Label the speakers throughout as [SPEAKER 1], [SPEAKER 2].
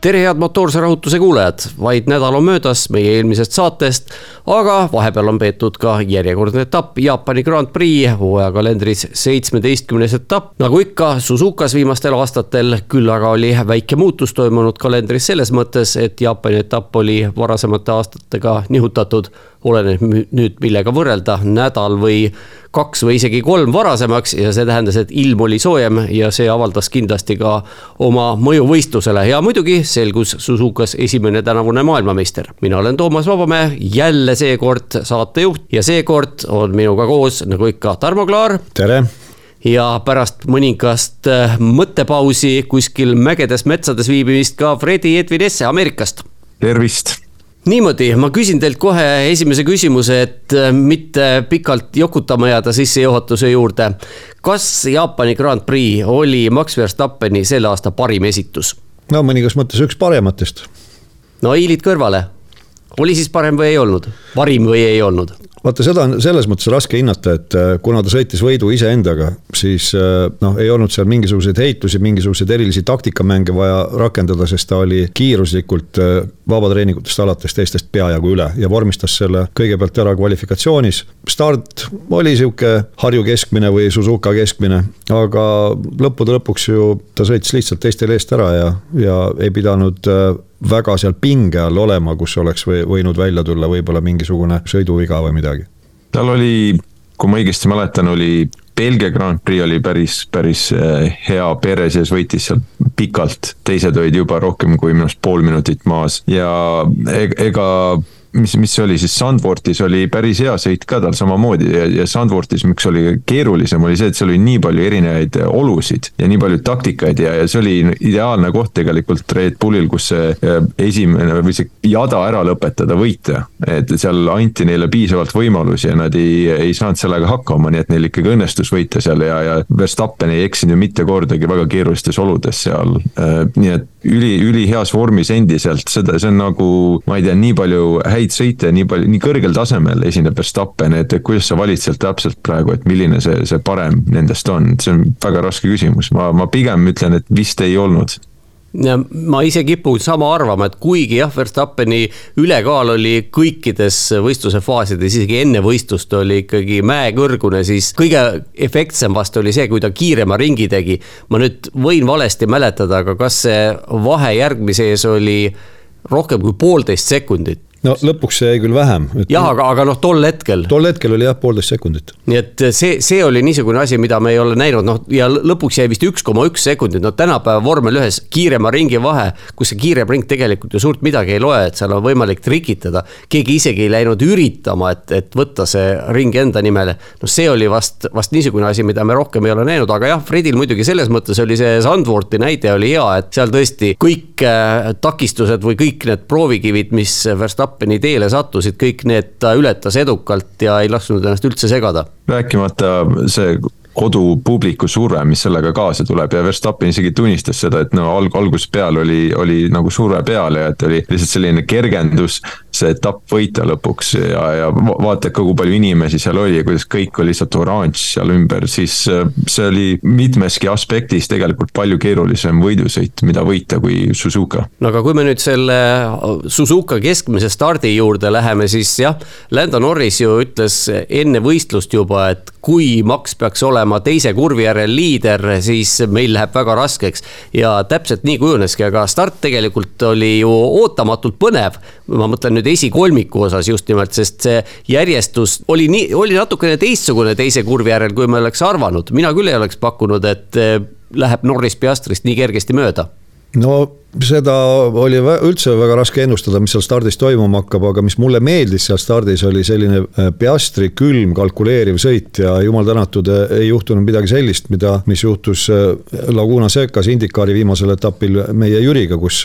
[SPEAKER 1] tere, head motoorse rahutuse kuulajad, vaid nädal on möödas meie eelmisest saatest, aga vahepeal on peetud ka järjekordne etapp Jaapani Grand Prix hooajakalendris seitsmeteistkümnes etapp. nagu ikka Suzukas viimastel aastatel, küll aga oli väike muutus toimunud kalendris selles mõttes, et Jaapani etapp oli varasemate aastatega nihutatud oleneb nüüd millega võrrelda, nädal või kaks või isegi kolm varasemaks ja see tähendas, et ilm oli soojem ja see avaldas kindlasti ka oma mõju võistlusele ja muidugi selgus Suzukas esimene tänavune maailmameister. mina olen Toomas Vabamäe, jälle seekord saatejuht ja seekord on minuga koos, nagu ikka, Tarmo Klaar.
[SPEAKER 2] tere
[SPEAKER 1] ja pärast mõningast äh, mõttepausi kuskil mägedes metsades viibimist ka Fredi Edvin Esse Ameerikast.
[SPEAKER 2] tervist
[SPEAKER 1] niimoodi, ma küsin teilt kohe esimese küsimuse, et äh, mitte pikalt jokutama jääda sissejuhatuse juurde. kas Jaapani Grand Prix oli Max Verstappeni selle aasta parim esitus?
[SPEAKER 2] no mõningas mõttes üks parematest.
[SPEAKER 1] no hiilid kõrvale, oli siis parem või ei olnud, parim või ei olnud?
[SPEAKER 2] Vaata, seda on selles mõttes raske hinnata, et äh, kuna ta sõitis võidu iseendaga, siis äh, noh, ei olnud seal mingisuguseid heitusi, mingisuguseid erilisi taktikamänge vaja rakendada, sest ta oli kiiruslikult äh, vabatreeningutest alates teistest peajagu üle ja vormistas selle kõigepealt ära kvalifikatsioonis. start oli sihuke Harju keskmine või Suzuka keskmine, aga lõppude lõpuks ju ta sõitis lihtsalt teistel eest ära ja, ja ei pidanud väga seal pinge all olema, kus oleks või, võinud välja tulla võib-olla mingisugune sõiduviga või midagi.
[SPEAKER 3] Tal oli, kui ma õigesti mäletan, oli Belgia Grand Prix oli päris, päris eh, hea, Perezes võitis seal pikalt, teised olid juba rohkem kui minu arust pool minutit maas. Ja e-, ega mis, mis see oli siis, Sandvortis oli päris hea sõit ka tal samamoodi ja, ja Sandvortis, miks oli keerulisem, oli see, et seal oli nii palju erinevaid olusid ja nii palju taktikaid ja, ja see oli ideaalne koht tegelikult Red Bullil, kus see äh, esimene või see jada ära lõpetada, võita. et seal anti neile piisavalt võimalusi ja nad ei, ei saanud sellega hakkama, nii et neil ikkagi õnnestus võita seal ja, ja Verstappen ei eksinud ju mitte kordagi väga keerulistes oludes seal. Äh, nii et üli, üliheas vormis endiselt, seda, see on nagu, ma ei tea, nii palju häid sõite nii palju, nii kõrgel tasemel esineb Verstappen, et kuidas sa valid sealt täpselt praegu, et milline see, see parem nendest on, see on väga raske küsimus, ma, ma pigem ütlen, et vist ei olnud
[SPEAKER 1] ma ise kipun sama arvama, et kuigi jah, Verstappeni ülekaal oli kõikides võistluse faasides, isegi enne võistlust oli ikkagi mäekõrgune, siis kõige efektsem vast oli see, kui ta kiirema ringi tegi. ma nüüd võin valesti mäletada, aga kas see vahe järgmise ees oli rohkem kui poolteist sekundit
[SPEAKER 2] no lõpuks see jäi küll vähem.
[SPEAKER 1] jah, aga, aga noh, tol hetkel.
[SPEAKER 2] tol hetkel oli jah, poolteist sekundit.
[SPEAKER 1] nii et see, see oli niisugune asi, mida me ei ole näinud, noh ja lõpuks jäi vist üks koma üks sekundit, no tänapäeva vormel ühes kiirema ringi vahe, kus see kiirem ring tegelikult ju suurt midagi ei loe, et seal on võimalik trikitada. keegi isegi ei läinud üritama, et, et võtta see ring enda nimele. no see oli vast, vast niisugune asi, mida me rohkem ei ole näinud, aga jah, Fredil muidugi selles mõttes oli see Sandvorti näide oli hea, et seal tõesti kõik äh, takistused või kõik need proovikivid, mis Verstappen Verstappeni teele sattusid, kõik need ta ületas edukalt ja ei lasknud ennast üldse segada.
[SPEAKER 3] rääkimata see kodupubliku surve, mis sellega kaasa tuleb ja Verstappen isegi tunnistas seda, et no alg-, algusest peale oli, oli nagu surve peal ja et oli lihtsalt selline kergendus see etapp võita lõpuks ja, ja vaata, kui palju inimesi seal oli ja kuidas kõik oli lihtsalt oranž seal ümber, siis äh, see oli mitmeski aspektis tegelikult palju keerulisem võidusõit, mida võita kui Suzuka.
[SPEAKER 1] no aga kui me nüüd selle Suzuka keskmise stardi juurde läheme, siis jah, Lando Norris ju ütles enne võistlust juba, et kui Max peaks olema teise kurvi järel liider, siis meil läheb väga raskeks. ja täpselt nii kujuneski, aga start tegelikult oli ju ootamatult põnev. ma mõtlen nüüd esikolmiku osas just nimelt, sest see järjestus oli nii, oli natukene teistsugune teise kurvi järel, kui me oleks arvanud. mina küll ei oleks pakkunud, et eh, läheb Norris Piastrist nii kergesti mööda
[SPEAKER 2] no seda oli üldse väga raske ennustada, mis seal stardis toimuma hakkab, aga mis mulle meeldis seal stardis, oli selline äh, Piastri külm kalkuleeriv sõit ja jumal tänatud, äh, ei juhtunud midagi sellist, mida, mis juhtus äh, Laguna Secas Indikaari viimasel etapil meie Jüriga, kus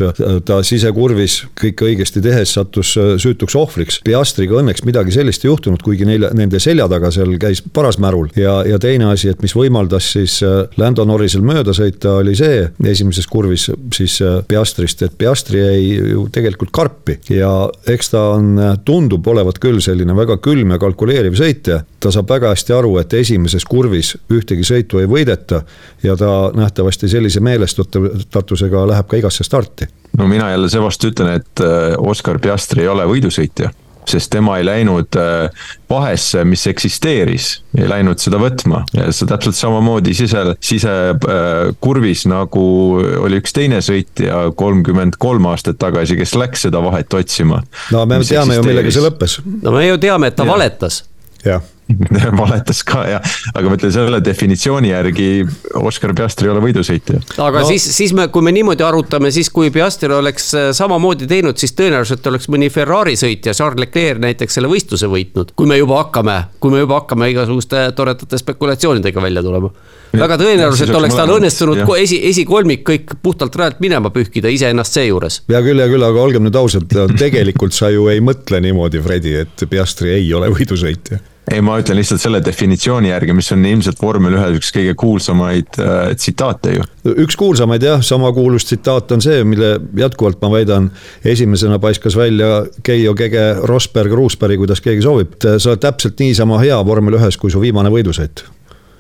[SPEAKER 2] ta sisekurvis kõike õigesti tehes sattus süütuks ohvriks. Piastriga õnneks midagi sellist ei juhtunud, kuigi neile, nende selja taga seal käis paras märul ja, ja teine asi, et mis võimaldas siis Lando Norrisel mööda sõita, oli see esimeses kurvis siis Piastrist, et Piastri jäi ju tegelikult karpi ja eks ta on, tundub olevat küll selline väga külm ja kalkuleeriv sõitja. ta saab väga hästi aru, et esimeses kurvis ühtegi sõitu ei võideta ja ta nähtavasti sellise meelestatusega läheb ka igasse starti.
[SPEAKER 3] no mina jälle seevastu ütlen, et äh, Oscar Piastri ei ole võidusõitja sest tema ei läinud äh, vahesse, mis eksisteeris, ei läinud seda võtma ja see täpselt samamoodi sise, sisekurvis nagu oli üks teine sõitja kolmkümmend kolm aastat tagasi, kes läks seda vahet otsima.
[SPEAKER 2] no me teame ju, millega see lõppes.
[SPEAKER 1] no me ju teame, et ta ja. valetas.
[SPEAKER 2] jah
[SPEAKER 3] valetas ka ja, aga ma ütlen selle definitsiooni järgi Oscar Piastri ei ole võidusõitja.
[SPEAKER 1] aga no. siis, siis me, kui me niimoodi arutame, siis kui Piastri oleks äh, samamoodi teinud, siis tõenäoliselt oleks mõni Ferrari sõitja, Charles Leclerc näiteks selle võistluse võitnud. kui me juba hakkame, kui me juba hakkame igasuguste toredate spekulatsioonidega välja tulema. väga tõenäoliselt oleks tal õnnestunud ja. esi, esikolmik kõik puhtalt rajalt minema pühkida, iseennast seejuures.
[SPEAKER 2] hea küll, hea küll, aga olgem nüüd ausad, tegelikult sa ju ei mõtle niimoodi, Fredi, et Piastri ei ole võidusõitja
[SPEAKER 3] ei, ma ütlen lihtsalt selle definitsiooni järgi, mis on ilmselt vormel ühe üks kõige kuulsamaid äh, tsitaate ju.
[SPEAKER 2] üks kuulsamaid jah, sama kuulus tsitaat on see, mille jätkuvalt ma väidan, esimesena paiskas välja Keijo Kege, Rosberg, Ruusberg, kuidas keegi soovib. sa oled täpselt niisama hea vormel ühes, kui su viimane võidusõit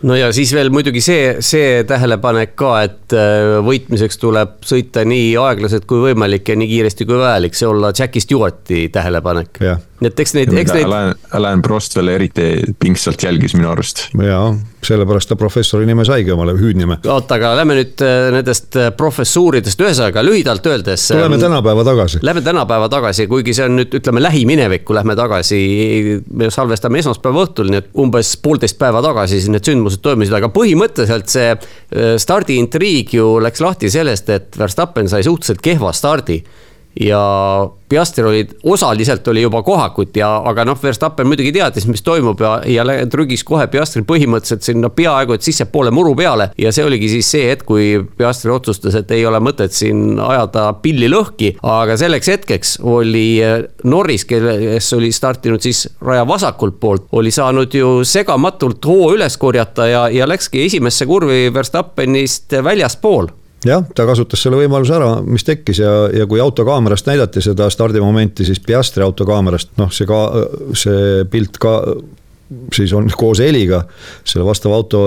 [SPEAKER 1] no ja siis veel muidugi see, see tähelepanek ka, et äh, võitmiseks tuleb sõita nii aeglaselt kui võimalik ja nii kiiresti kui vajalik, see olla Jackie Stewarti tähelepanek.
[SPEAKER 3] Nii et eks neid, eks neid. Alain, Alain Prost veel eriti pingsalt jälgis minu arust.
[SPEAKER 2] jaa sellepärast ta professori nime saigi omale hüüdnime.
[SPEAKER 1] oota, aga lähme nüüd äh, nendest äh, professuuridest, ühesõnaga lühidalt öeldes.
[SPEAKER 2] tuleme tänapäeva tagasi.
[SPEAKER 1] Lähme tänapäeva tagasi, kuigi see on nüüd ütleme lähiminevikku lähme tagasi. me salvestame esmaspäeva õhtul, nii et umbes poolteist päeva tagasi siis need sündmused toimusid, aga põhimõtteliselt see äh, stardiintriig ju läks lahti sellest, et Verstappen sai suhteliselt kehva stardi ja Piastri oli, osaliselt oli juba kohakut ja, aga noh, Verstappen muidugi teadis, mis toimub ja, ja trügis kohe Piastri põhimõtteliselt sinna peaaegu et sissepoole muru peale. ja see oligi siis see hetk, kui Piastri otsustas, et ei ole mõtet siin ajada pilli lõhki, aga selleks hetkeks oli eh, Norris, kes oli startinud siis raja vasakult poolt, oli saanud ju segamatult hoo üles korjata ja, ja läkski esimesse kurvi Verstappenist väljaspool
[SPEAKER 2] jah, ta kasutas selle võimaluse ära, mis tekkis ja, ja kui autokaamerast näidati seda stardimomenti, siis Piastri autokaamerast, noh, see ka, see pilt ka siis on koos heliga, selle vastava auto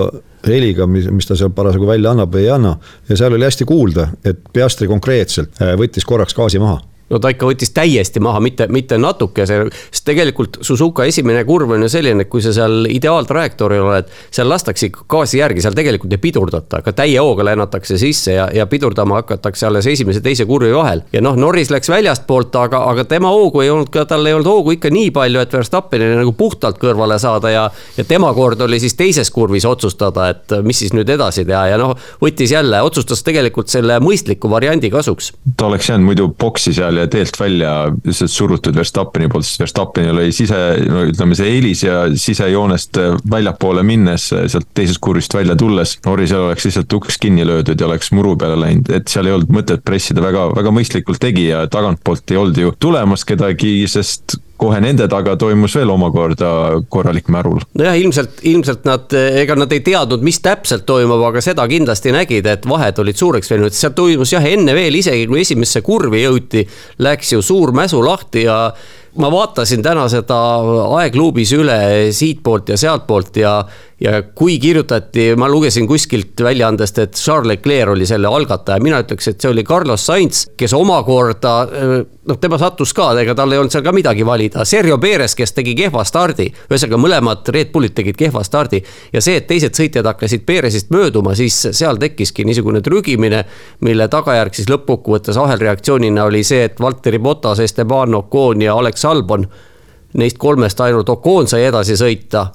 [SPEAKER 2] heliga, mis, mis ta seal parasjagu välja annab või ei anna. ja seal oli hästi kuulda, et Piastri konkreetselt äh, võttis korraks gaasi maha
[SPEAKER 1] no ta ikka võttis täiesti maha, mitte, mitte natuke, see, sest tegelikult Suzuka esimene kurv on ju selline, et kui sa seal ideaaltrajektooril oled, seal lastakse ikka gaasi järgi, seal tegelikult ei pidurdata, aga täie hooga lennatakse sisse ja, ja pidurdama hakatakse alles esimese, teise kurvi vahel. ja noh, Norris läks väljastpoolt, aga, aga tema hoogu ei olnud ka, tal ei olnud hoogu ikka nii palju, et Verstappenile nagu puhtalt kõrvale saada ja, ja tema kord oli siis teises kurvis otsustada, et mis siis nüüd edasi teha ja noh, võttis jälle, otsustas tegelikult selle mõistliku variandi kasuks.
[SPEAKER 3] ta oleks jäänud muidu boksi seal ja teelt välja lihtsalt surutud Verstappeni poolt, sest Verstappenil oli sise, no ütleme, see eelis ja sisejoonest väljapoole minnes, sealt teisest kurvist välja tulles. Norrisel oleks lihtsalt uks kinni löödud ja oleks muru peale läinud, et seal ei olnud mõtet pressida, väga, väga mõistlikult tegi ja tagantpoolt ei olnud ju tulemas kedagi, sest kohe nende taga toimus veel omakorda korralik märul.
[SPEAKER 1] nojah, ilmselt, ilmselt nad, ega nad ei teadnud, mis täpselt toimub, aga seda kindlasti nägid, et vahed olid suureks veninud, seal toimus jah, enne veel isegi kui esimesse kurvi jõuti, läks ju suur mäsu lahti ja ma vaatasin täna seda aegluubis üle siitpoolt ja sealtpoolt ja, ja kui kirjutati, ma lugesin kuskilt väljaandest, et Charles Leclerc oli selle algataja, mina ütleks, et see oli Carlos Sainz, kes omakorda noh, tema sattus ka, ega tal ei olnud seal ka midagi valida, Sergio Perez, kes tegi kehva stardi, ühesõnaga mõlemad Red Bullid tegid kehva stardi. Ja see, et teised sõitjad hakkasid Perezist mööduma, siis seal tekkiski niisugune trügimine, mille tagajärg siis lõppkokkuvõttes ahelreaktsioonina oli see, et Valteri Botas, Esteban Ocon ja Alex Albon. Neist kolmest ainult Ocon sai edasi sõita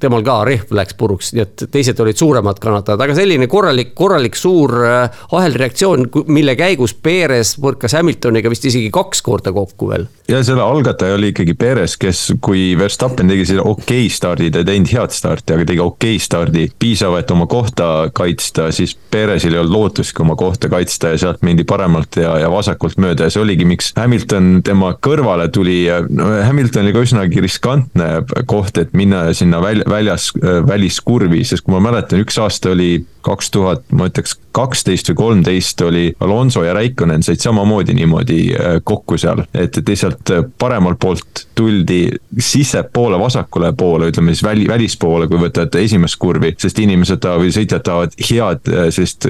[SPEAKER 1] temal ka rehv läks puruks, nii et teised olid suuremad kannatajad, aga selline korralik, korralik suur äh, ahelreaktsioon, mille käigus Perez põrkas Hamiltoniga vist isegi kaks korda kokku veel.
[SPEAKER 3] ja selle algataja oli ikkagi Perez, kes, kui Verstappen tegi selle okei okay stardi, ta ei teinud head starti, aga tegi okei okay stardi, piisav, et oma kohta kaitsta, siis Perezil ei olnud lootustki oma kohta kaitsta ja sealt mindi paremalt ja, ja vasakult mööda ja see oligi, miks Hamilton tema kõrvale tuli ja no Hamilton oli ka üsnagi riskantne koht, et minna sinna välja väljas, äh, väliskurvi, sest kui ma mäletan, üks aasta oli kaks tuhat, ma ütleks kaksteist või kolmteist oli Alonso ja Raikkonen said samamoodi niimoodi äh, kokku seal, et, et lihtsalt äh, paremalt poolt tuldi sissepoole, vasakule poole, ütleme siis väli, välispoole, kui võtate esimest kurvi, sest inimesed tahavad või sõitjad tahavad head äh, sellist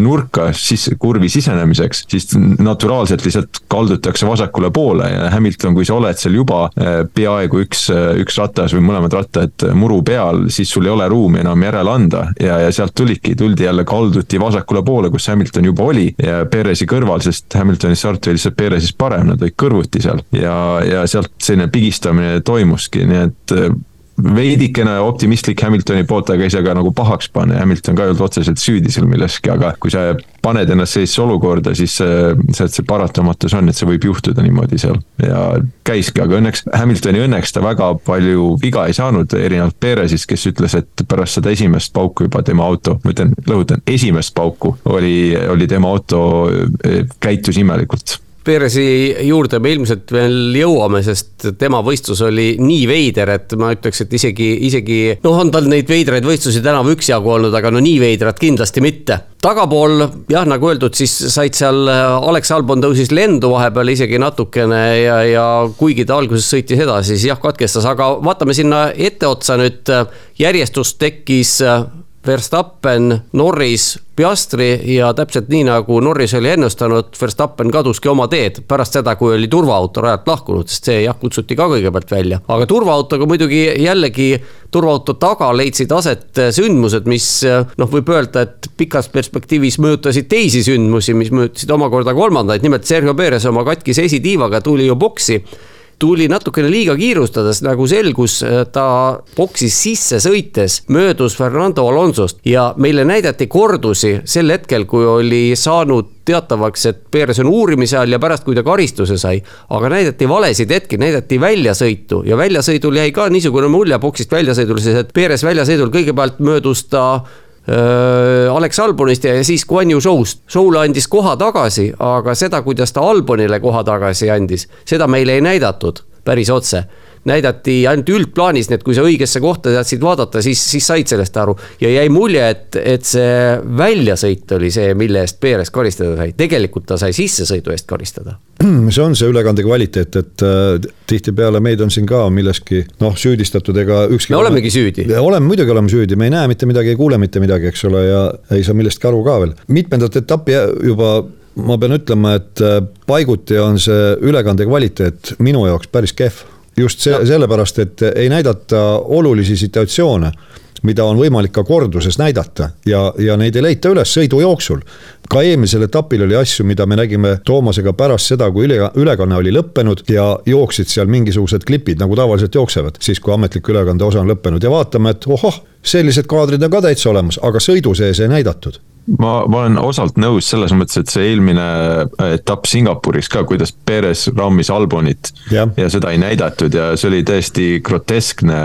[SPEAKER 3] nurka sisse, kurvi sisenemiseks, siis naturaalselt lihtsalt kaldutakse vasakule poole ja Hamilton, kui sa oled seal juba peaaegu üks, üks ratas või mõlemad rattad muru peal, siis sul ei ole ruumi enam järele anda ja, ja sealt tulidki, tuldi jälle, kalduti vasakule poole, kus Hamilton juba oli ja Perezi kõrval, sest Hamiltoni start oli lihtsalt Perezist parem, nad olid kõrvuti seal. Ja, ja sealt selline pigistamine toimuski, nii et veidikene optimistlik Hamiltoni poolt, aga ei saa ka nagu pahaks panna, Hamilton ka ei olnud otseselt süüdi seal milleski, aga kui sa paned ennast sellisesse olukorda, siis sealt see paratamatus on, et see võib juhtuda niimoodi seal. Ja käiski, aga õnneks, Hamiltoni õnneks ta väga palju viga ei saanud, erinevalt Perezist, kes ütles, et pärast seda esimest pauku juba tema auto, ma ütlen, lõhutan, esimest pauku oli, oli tema auto, käitus imelikult
[SPEAKER 1] Perezi juurde me ilmselt veel jõuame, sest tema võistlus oli nii veider, et ma ütleks, et isegi, isegi noh, on tal neid veidraid võistlusi tänavu üksjagu olnud, aga no nii veidrat kindlasti mitte. tagapool jah, nagu öeldud, siis said seal, Alex Albon tõusis lendu vahepeal isegi natukene ja, ja kuigi ta alguses sõitis edasi, siis jah, katkestas, aga vaatame sinna etteotsa nüüd, järjestus tekkis Verstappen, Norris, Piastri ja täpselt nii, nagu Norris oli ennustanud, Verstappen kaduski oma teed pärast seda, kui oli turvaauto rajalt lahkunud, sest see jah, kutsuti ka kõigepealt välja. aga turvaautoga muidugi jällegi, turvaauto taga leidsid aset sündmused, mis noh, võib öelda, et pikas perspektiivis mõjutasid teisi sündmusi, mis mõjutasid omakorda kolmandaid, nimelt Sergio Perez oma katkise esitiivaga tuli ju boksi tuli natukene liiga kiirustades, nagu selgus, ta boksis sisse sõites möödus Fernando Alonsost ja meile näidati kordusi sel hetkel, kui oli saanud teatavaks, et Perez on uurimise all ja pärast, kui ta karistuse sai. aga näidati valesid hetki, näidati väljasõitu ja väljasõidul jäi ka niisugune mulje boksist väljasõidul, siis et Perez väljasõidul kõigepealt möödus ta Alex Albonist ja siis Guan Yu Show'st. Show'le andis koha tagasi, aga seda, kuidas ta Albonile koha tagasi andis, seda meile ei näidatud päris otse näidati ainult üldplaanis, nii et kui sa õigesse kohta teadsid vaadata, siis, siis said sellest aru. ja jäi mulje, et, et see väljasõit oli see, mille eest Perez karistada sai, tegelikult ta sai sissesõidu eest karistada.
[SPEAKER 2] see on see ülekande kvaliteet, et äh, tihtipeale meid on siin ka milleski noh, süüdistatud, ega ükski.
[SPEAKER 1] me olemegi süüdi.
[SPEAKER 2] oleme, muidugi oleme süüdi, me ei näe mitte midagi, ei kuule mitte midagi, eks ole, ja ei saa millestki aru ka veel. mitmendat etappi juba ma pean ütlema, et äh, paiguti on see ülekande kvaliteet minu jaoks päris kehv just see, sellepärast, et ei näidata olulisi situatsioone mida on võimalik ka korduses näidata ja, ja neid ei leita üles sõidu jooksul. ka eelmisel etapil oli asju, mida me nägime Toomasega pärast seda, kui üle, ülekanne oli lõppenud ja jooksid seal mingisugused klipid, nagu tavaliselt jooksevad, siis kui ametlik ülekande osa on lõppenud ja vaatame, et ohoh, sellised kaadrid on ka täitsa olemas, aga sõidu sees ei näidatud
[SPEAKER 3] ma, ma olen osalt nõus selles mõttes, et see eelmine äh, etapp Singapuris ka, kuidas Perez rammis Albonit ja. ja seda ei näidatud ja see oli täiesti groteskne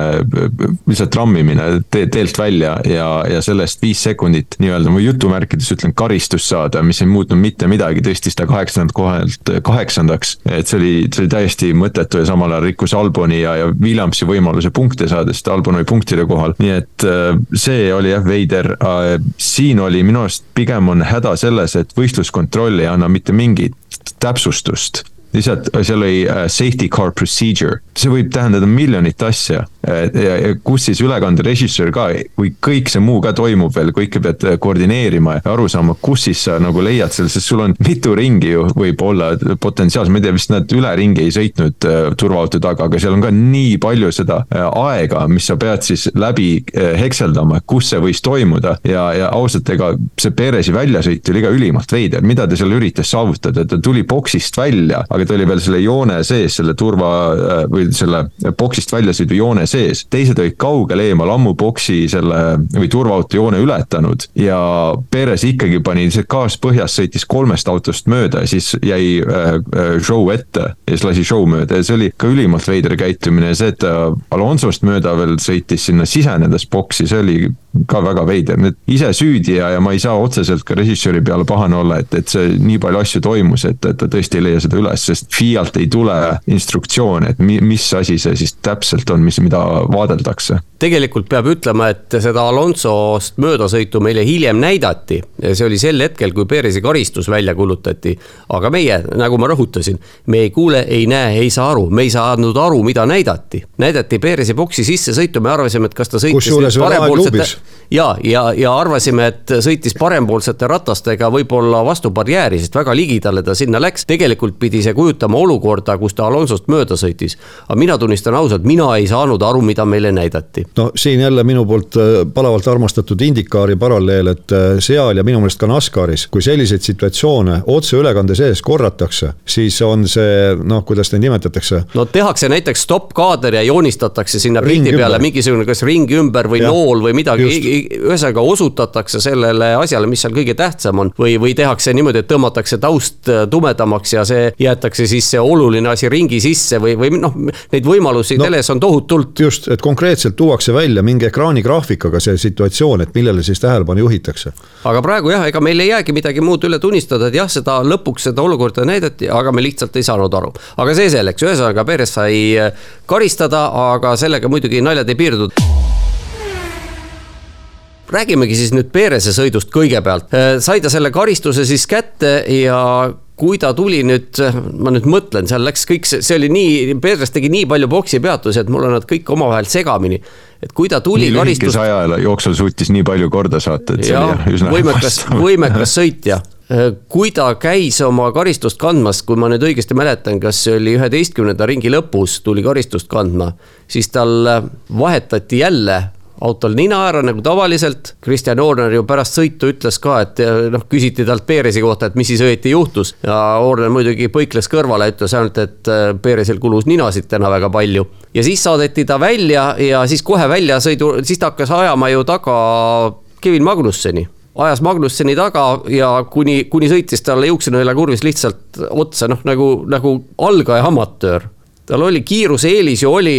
[SPEAKER 3] lihtsalt rammimine te teelt välja ja, ja sellest viis sekundit nii-öelda ma jutumärkides ütlen karistust saada, mis ei muutnud mitte midagi, tõstis ta kaheksandalt kohalt kaheksandaks. et see oli, see oli täiesti mõttetu ja samal ajal rikkus Alboni ja, ja Williamsi võimaluse punkte saada, sest Albon oli punktide kohal, nii et äh, see oli jah veider. Äh, siin oli minu arust arust pigem on häda selles, et võistluskontroll ei anna mitte mingit täpsustust lihtsalt seal oli äh, safety car procedure, see võib tähendada miljonit asja. Ja kus siis ülekande režissöör ka, kui kõik see muu ka toimub veel, kõike pead äh, koordineerima ja aru saama, kus siis sa nagu leiad selle, sest sul on mitu ringi ju võib olla potentsiaalselt, ma ei tea, vist nad üle ringi ei sõitnud äh, turvaauto taga, aga seal on ka nii palju seda äh, aega, mis sa pead siis läbi äh, hekseldama, kus see võis toimuda. Ja, ja ausalt, ega see Perezi väljasõit oli ka ülimalt veider, mida ta seal üritas saavutada, ta tuli boksist välja, aga ta oli veel selle joone sees, selle turva äh, või selle boksist väljasõidu joone sees. teised olid kaugel eemal ammu boksi selle või turvaauto joone ületanud ja Perez ikkagi pani see gaas põhjas, sõitis kolmest autost mööda ja siis jäi äh, äh, show ette ja siis lasi show mööda ja see oli ka ülimalt veider käitumine ja see, et ta Alonsost mööda veel sõitis sinna sisenedes boksi, see oli ka väga veider, nüüd ise süüdi ja, ja ma ei saa otseselt ka režissööri peale pahane olla, et, et see nii palju asju toimus, et, et ta tõesti ei leia seda üles, sest FIA-lt ei tule instruktsioone, et mi, mis asi see siis täpselt on, mis, mida vaadeldakse.
[SPEAKER 1] tegelikult peab ütlema, et seda Alonsost möödasõitu meile hiljem näidati. see oli sel hetkel, kui Perezi karistus välja kuulutati. aga meie, nagu ma rõhutasin, me ei kuule, ei näe, ei saa aru, me ei saanud aru, mida näidati. näidati Perezi boksi sissesõitu, me arvasime, et kas ta sõitis parempoolsete ja, ja, ja arvasime, et sõitis parempoolsete ratastega võib-olla vastu barjääri, sest väga ligidale ta sinna läks. tegelikult pidi see kujutama olukorda, kus ta Alonsost mööda sõitis. aga mina tunnistan ausalt, mina ei saanud aru, mida meile näidati.
[SPEAKER 2] no siin jälle minu poolt äh, palavalt armastatud Indikaari paralleel, et äh, seal ja minu meelest ka NASCARis, kui selliseid situatsioone otseülekande sees korratakse, siis on see noh, kuidas neid nimetatakse.
[SPEAKER 1] no tehakse näiteks stopp-kaader ja joonistatakse sinna pildi peale mingisugune kas ring ümber või ja, nool või midagi ühesõnaga osutatakse sellele asjale, mis seal kõige tähtsam on. või, või tehakse niimoodi, et tõmmatakse taust äh, tumedamaks ja see jäetakse siis see oluline asi ringi sisse või, või noh, neid võimalusi no, teles on tohutult.
[SPEAKER 2] just, et konkreetselt tuuakse välja mingi ekraanigraafikaga see situatsioon, et millele siis tähelepanu juhitakse.
[SPEAKER 1] aga praegu jah, ega meil ei jäägi midagi muud üle tunnistada, et jah, seda lõpuks seda olukorda näidati, aga me lihtsalt ei saanud aru. aga see selleks, ühesõnaga Perez sai äh, karistada, aga sellega muidugi naljad ei piirdunud räägimegi siis nüüd Perese sõidust kõigepealt. Äh, sai ta selle karistuse siis kätte ja kui ta tuli nüüd, ma nüüd mõtlen, seal läks kõik see, see oli nii, Peres tegi nii palju boksipeatusi, et mul on nad kõik omavahel segamini. et kui ta tuli
[SPEAKER 3] nii karistust. aja jooksul suutis nii palju korda saata, et see ja, oli üsna.
[SPEAKER 1] võimekas, võimekas sõitja äh, kui ta käis oma karistust kandmas, kui ma nüüd õigesti mäletan, kas see oli üheteistkümnenda ringi lõpus, tuli karistust kandma, siis tal vahetati jälle autol nina ära nagu tavaliselt. Kristjan Horner ju pärast sõitu ütles ka, et noh, küsiti talt Peresi kohta, et mis siis õieti juhtus. ja Horner muidugi põikles kõrvale, ütles ainult, et äh, Peresel kulus ninasid täna väga palju. ja siis saadeti ta välja ja siis kohe väljasõidu, siis ta hakkas ajama ju taga Kevin Magnusseni ajas Magnusseni taga ja kuni, kuni sõitis talle juuksenõela kurvis lihtsalt otsa, noh nagu, nagu algaja amatöör tal oli kiiruseelis ju oli,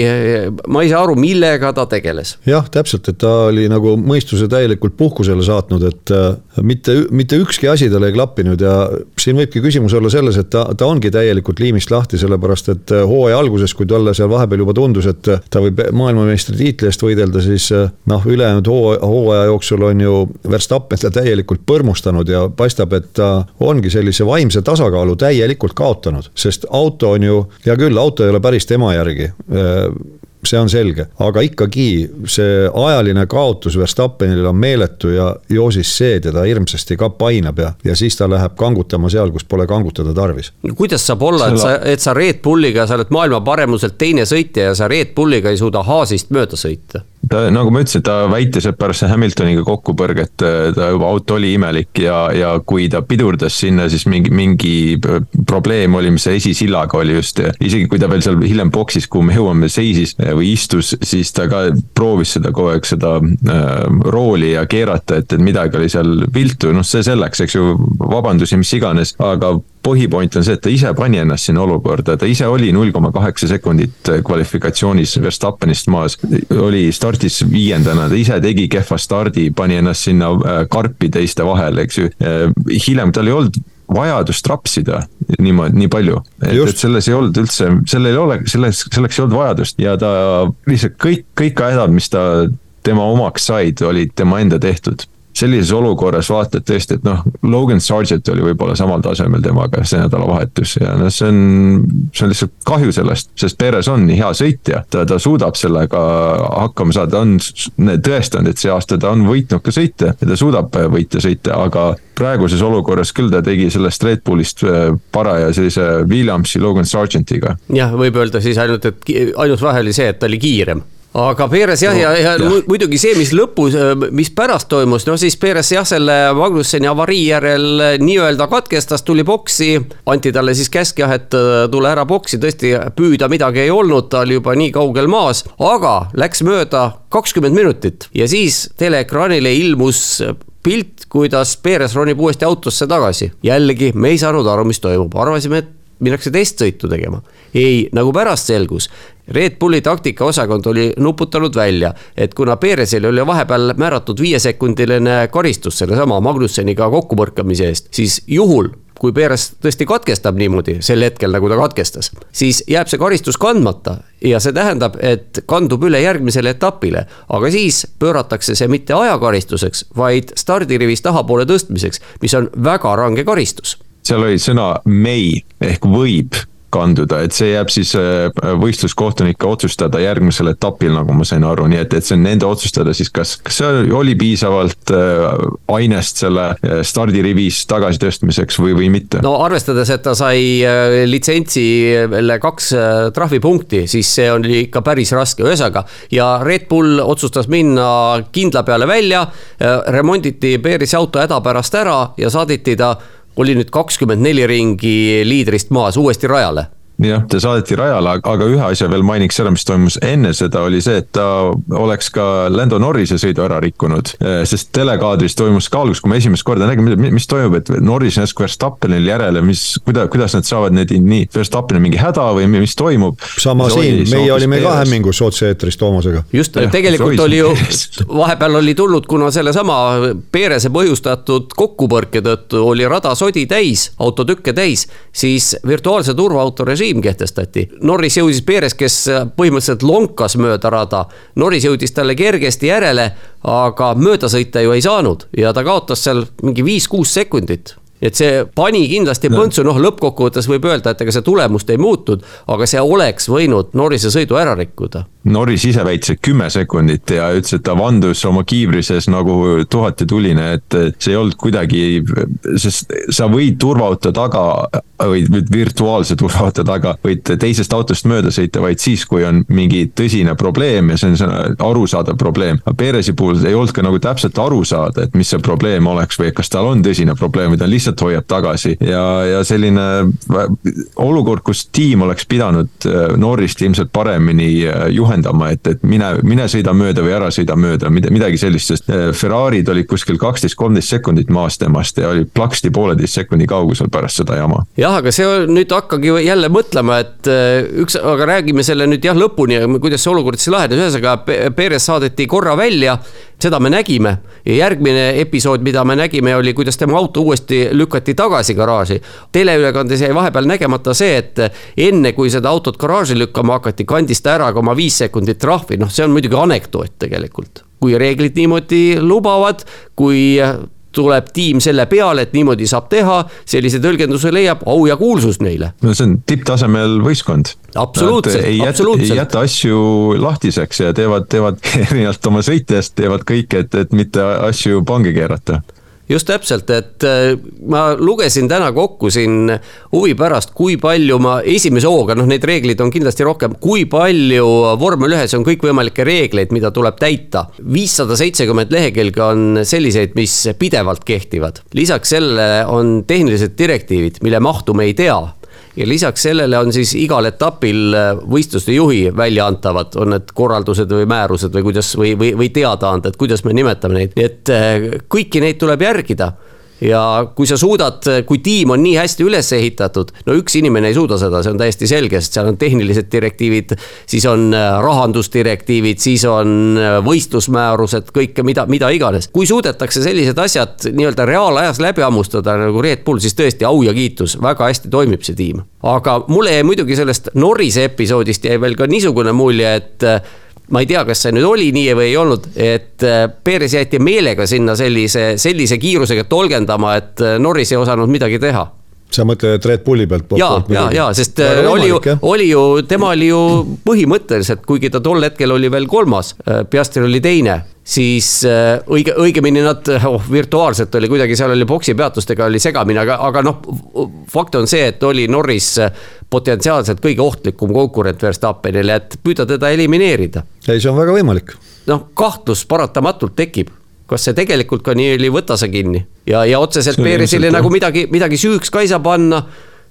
[SPEAKER 1] ma ei saa aru, millega ta tegeles.
[SPEAKER 2] jah, täpselt, et ta oli nagu mõistuse täielikult puhkusele saatnud, et äh, mitte, mitte ükski asi tal ei klappinud ja siin võibki küsimus olla selles, et ta, ta ongi täielikult liimist lahti, sellepärast et äh, hooaja alguses, kui talle seal vahepeal juba tundus, et ta võib maailmameistritiitli eest võidelda, siis äh, noh, ülejäänud hooaja, hooaja jooksul on ju Verstappen ta täielikult põrmustanud ja paistab, et ta ongi sellise vaimse tasakaalu täielikult kaotanud, sest auto on ju, hea küll, auto ei ole päris tema järgi see on selge, aga ikkagi see ajaline kaotus Verstappenil on meeletu ja ju siis see teda hirmsasti ka painab ja, ja siis ta läheb kangutama seal, kus pole kangutada tarvis.
[SPEAKER 1] no kuidas saab olla, et sa, et sa Red Bulliga, sa oled maailma paremuselt teine sõitja ja sa Red Bulliga ei suuda Haasist mööda sõita?
[SPEAKER 3] Ta, nagu ma ütlesin, ta väitis, et pärast Hamiltoniga kokkupõrget äh, ta juba auto oli imelik ja, ja kui ta pidurdas sinna, siis mingi, mingi probleem oli, mis esisillaga oli just. isegi kui ta veel seal hiljem boksis, kuhu me jõuame, seisis äh, või istus, siis ta ka proovis seda kogu aeg seda äh, rooli ja keerata, et, et midagi oli seal viltu, noh, see selleks, eks ju, vabandusi, mis iganes, aga põhipoint on see, et ta ise pani ennast sinna olukorda, ta ise oli null koma kaheksa sekundit kvalifikatsioonis Verstappenist maas. oli startis viiendana, ta ise tegi kehva stardi, pani ennast sinna äh, karpi teiste vahele, eks ju. Äh, hiljem tal ei olnud vajadust rapsida niimoodi, nii palju. et, et selles ei olnud üldse, sellel ei ole, selles, selleks ei olnud vajadust ja ta lihtsalt kõik, kõik hädad, mis ta tema omaks said, olid tema enda tehtud sellises olukorras vaatad tõesti, et noh, Logan Sargent oli võib-olla samal tasemel temaga see nädalavahetus ja noh, see on, see on lihtsalt kahju sellest, sest Perez on nii hea sõitja, ta, ta suudab sellega hakkama saada, on tõestanud, et see aasta ta on võitnud ka sõite ja ta suudab võita sõite, aga praeguses olukorras küll ta tegi sellest Red Bullist äh, paraja sellise Williamsi Logan Sargentiga.
[SPEAKER 1] jah, võib öelda siis ainult, et ainus vahe oli see, et ta oli kiirem aga Perez jah no,, ja, ja, ja muidugi see, mis lõpus, mis pärast toimus, no siis Perez jah, selle Magnusseni avarii järel nii-öelda katkestas, tuli boksi. anti talle siis käsk jah, et äh, tule ära boksi, tõesti püüda midagi ei olnud, ta oli juba nii kaugel maas, aga läks mööda kakskümmend minutit ja siis teleekraanile ilmus pilt, kuidas Perez ronib uuesti autosse tagasi. jällegi, me ei saanud aru, mis toimub, arvasime, et minnakse testsõitu tegema ei, nagu pärast selgus, Red Bulli taktikaosakond oli nuputanud välja, et kuna Perezile oli vahepeal määratud viiesekundiline karistus sellesama Magnusseniga kokkupõrkamise eest, siis juhul, kui Perez tõesti katkestab niimoodi sel hetkel, nagu ta katkestas, siis jääb see karistus kandmata ja see tähendab, et kandub üle järgmisele etapile. aga siis pööratakse see mitte ajakaristuseks, vaid stardirivis tahapoole tõstmiseks, mis on väga range karistus
[SPEAKER 3] seal oli sõna may ehk võib kanduda, et see jääb siis äh, võistluskohtunike otsustada järgmisel etapil, nagu ma sain aru, nii et, et see on nende otsustada siis, kas, kas seal oli piisavalt äh, ainest selle äh, stardirivis tagasitõstmiseks või, või mitte.
[SPEAKER 1] no arvestades, et ta sai litsentsile kaks trahvipunkti, siis see oli ikka päris raske, ühesõnaga. ja Red Bull otsustas minna kindla peale välja, remonditi Perisi auto hädapärast ära ja saadeti ta oli nüüd kakskümmend neli ringi liidrist maas uuesti rajale
[SPEAKER 3] jah, ta saadeti rajale, aga ühe asja veel mainiks ära, mis toimus enne seda, oli see, et ta oleks ka Lando Norrise sõidu ära rikkunud. Eh, sest telekaadris toimus ka alguses, kui me esimest korda nägime, mis toimub, et Norris järsku Verstappenil järele, mis, kuidas, kuidas nad saavad need nii, Verstappenil mingi häda või mis toimub.
[SPEAKER 2] sama see siin, meie olime ka hämmingus otse-eetris Toomasega.
[SPEAKER 1] just, tegelikult oli ju, vahepeal oli tulnud, kuna sellesama Perese põhjustatud kokkupõrke tõttu oli rada sodi täis, autotükke täis, siis virtuaalse turvaauto režiim režiim kehtestati. Norris jõudis Perez, kes põhimõtteliselt lonkas mööda rada. Norris jõudis talle kergesti järele, aga mööda sõita ju ei saanud ja ta kaotas seal mingi viis-kuus sekundit et see pani kindlasti põntsu, noh lõppkokkuvõttes võib öelda, et ega see tulemust ei muutnud, aga see oleks võinud Norrise sõidu ära rikkuda
[SPEAKER 3] Norris ise väitis, et kümme sekundit ja ütles, et ta vandus oma kiivri sees nagu tuhat ja tuline, et see ei olnud kuidagi, sest sa võid turvaauto taga või virtuaalse turvaauto taga, võid teisest autost mööda sõita vaid siis, kui on mingi tõsine probleem ja see on arusaadav probleem. aga Perezi puhul ei olnud ka nagu täpselt aru saada, et mis see probleem oleks või kas tal on tõsine probleem või ta lihtsalt hoiab tagasi ja, ja selline olukord, kus tiim oleks pidanud Norrist ilmselt paremini juhendama juhendama, et, et mine, mine sõida mööda või ära sõida mööda, midagi sellist, sest äh, Ferrari'd olid kuskil kaksteist, kolmteist sekundit maas temast ja oli plaksti pooleteist sekundi kaugusel pärast seda jama.
[SPEAKER 1] jah, aga see nüüd hakkagi jälle mõtlema, et äh, üks, aga räägime selle nüüd jah lõpuni, kuidas see olukord siis lahenes, ühesõnaga Perez saadeti korra välja seda me nägime ja järgmine episood, mida me nägime, oli, kuidas tema auto uuesti lükati tagasi garaaži. teleülekandes jäi vahepeal nägemata see, et enne kui seda autot garaaži lükkama hakati, kandis ta ära ka oma viis sekundit trahvi, noh, see on muidugi anekdoot tegelikult. kui reeglid niimoodi lubavad, kui tuleb tiim selle peale, et niimoodi saab teha, sellise tõlgenduse leiab au ja kuulsus neile.
[SPEAKER 3] no see on tipptasemel võistkond.
[SPEAKER 1] absoluutselt, absoluutselt.
[SPEAKER 3] ei jäta asju lahtiseks ja teevad, teevad erinevalt oma sõitjast, teevad kõike, et, et mitte asju pange keerata
[SPEAKER 1] just täpselt, et äh, ma lugesin täna kokku siin huvi pärast, kui palju ma esimese hooga, noh, neid reegleid on kindlasti rohkem, kui palju vormel ühes on kõikvõimalikke reegleid, mida tuleb täita. viissada seitsekümmend lehekülge on selliseid, mis pidevalt kehtivad. lisaks sellele on tehnilised direktiivid, mille mahtu me ei tea ja lisaks sellele on siis igal etapil äh, võistluste juhi välja antavad, on need korraldused või määrused või kuidas või, või, või teadaanded, kuidas me nimetame neid, nii et äh, kõiki neid tuleb järgida ja kui sa suudad, kui tiim on nii hästi üles ehitatud, no üks inimene ei suuda seda, see on täiesti selge, sest seal on tehnilised direktiivid, siis on äh, rahandusdirektiivid, siis on äh, võistlusmäärused, kõike, mida, mida iganes. kui suudetakse sellised asjad nii-öelda reaalajas läbi hammustada nagu Red Bull, siis tõesti au ja kiitus, väga hästi toimib see tiim. aga mulle jäi muidugi sellest Norrise episoodist jäi veel ka niisugune mulje, et äh, ma ei tea, kas see nüüd oli nii või ei olnud, et äh, Perez jäeti meelega sinna sellise, sellise kiirusega tolgendama, et äh, Norris ei osanud midagi teha
[SPEAKER 2] sa mõtled Red Bulli pealt?
[SPEAKER 1] ja, ja, ja sest Väga äh, oli ju, oli ju, tema oli ju põhimõtteliselt, kuigi ta tol hetkel oli veel kolmas, Piastri oli teine siis äh, õige, õigemini nad oh, virtuaalselt oli kuidagi, seal oli boksi peatustega oli segamini, aga, aga noh, fakt on see, et oli Norris äh, potentsiaalselt kõige ohtlikum konkurent Verstappenile, et püüda teda elimineerida.
[SPEAKER 2] ei, see on väga võimalik.
[SPEAKER 1] noh, kahtlus paratamatult tekib kas see tegelikult ka nii oli, võta sa kinni. Ja, ja otseselt Perezile nagu midagi, midagi süüks ka ei saa panna.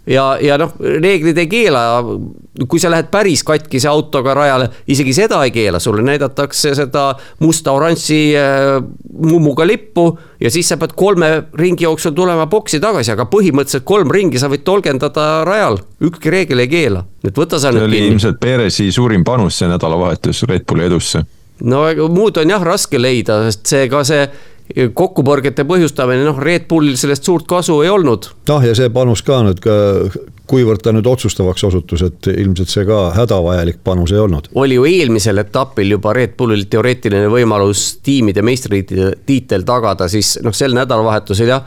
[SPEAKER 1] Ja, ja noh, reeglid ei keela, kui sa lähed päris katkise autoga rajale, isegi seda ei keela, sulle näidatakse seda musta-oranži äh, mummuga lippu. ja siis sa pead kolme ringi jooksul tulema boksi tagasi, aga põhimõtteliselt kolm ringi sa võid tolgendada rajal, ükski reegel ei keela, et võta sa
[SPEAKER 3] see
[SPEAKER 1] nüüd
[SPEAKER 3] oli
[SPEAKER 1] kinni.
[SPEAKER 3] ilmselt Perezi suurim panus see nädalavahetus Red Bulli edusse.
[SPEAKER 1] No muud on jah raske leida, sest see ka see kokkupõrgete põhjustamine, noh, Red Bullil sellest suurt kasu ei olnud.
[SPEAKER 2] noh, ja see panus ka nüüd ka, kuivõrd ta nüüd otsustavaks osutus, et ilmselt see ka hädavajalik panus ei olnud.
[SPEAKER 1] oli ju eelmisel etapil juba Red Bullil teoreetiline võimalus tiimide meistritiitel tagada, siis noh, sel nädalavahetusel jah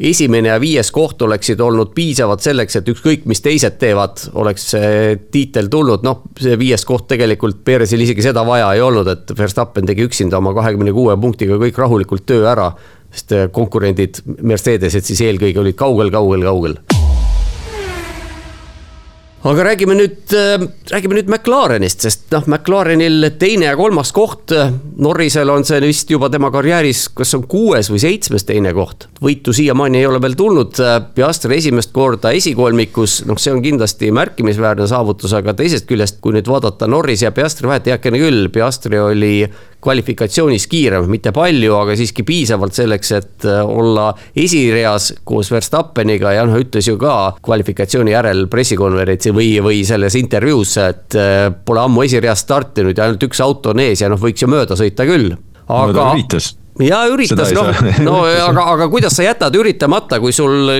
[SPEAKER 1] esimene ja viies koht oleksid olnud piisavad selleks, et ükskõik, mis teised teevad, oleks see tiitel tulnud, noh, see viies koht tegelikult Perezil isegi seda vaja ei olnud, et Verstappen tegi üksinda oma kahekümne kuue punktiga kõik rahulikult töö ära. sest konkurendid, Mercedesed siis eelkõige olid kaugel, kaugel, kaugel aga räägime nüüd, räägime nüüd McLarenist, sest noh, McLarenil teine ja kolmas koht. Norrisel on see vist juba tema karjääris, kas on kuues või seitsmes teine koht. võitu siiamaani ei ole veel tulnud, Piastri esimest korda esikolmikus, noh, see on kindlasti märkimisväärne saavutus, aga teisest küljest, kui nüüd vaadata Norris ja Piastri vahet, heakene küll, Piastri oli kvalifikatsioonis kiirem, mitte palju, aga siiski piisavalt selleks, et äh, olla esireas koos Verstappeniga ja noh, ütles ju ka kvalifikatsiooni järel pressikonverentsi või, või selles intervjuus, et äh, pole ammu esireas startinud ja ainult üks auto on ees ja noh, võiks ju mööda sõita küll.
[SPEAKER 3] aga no,
[SPEAKER 1] ja üritas, noh, no aga, aga kuidas sa jätad üritamata, kui sul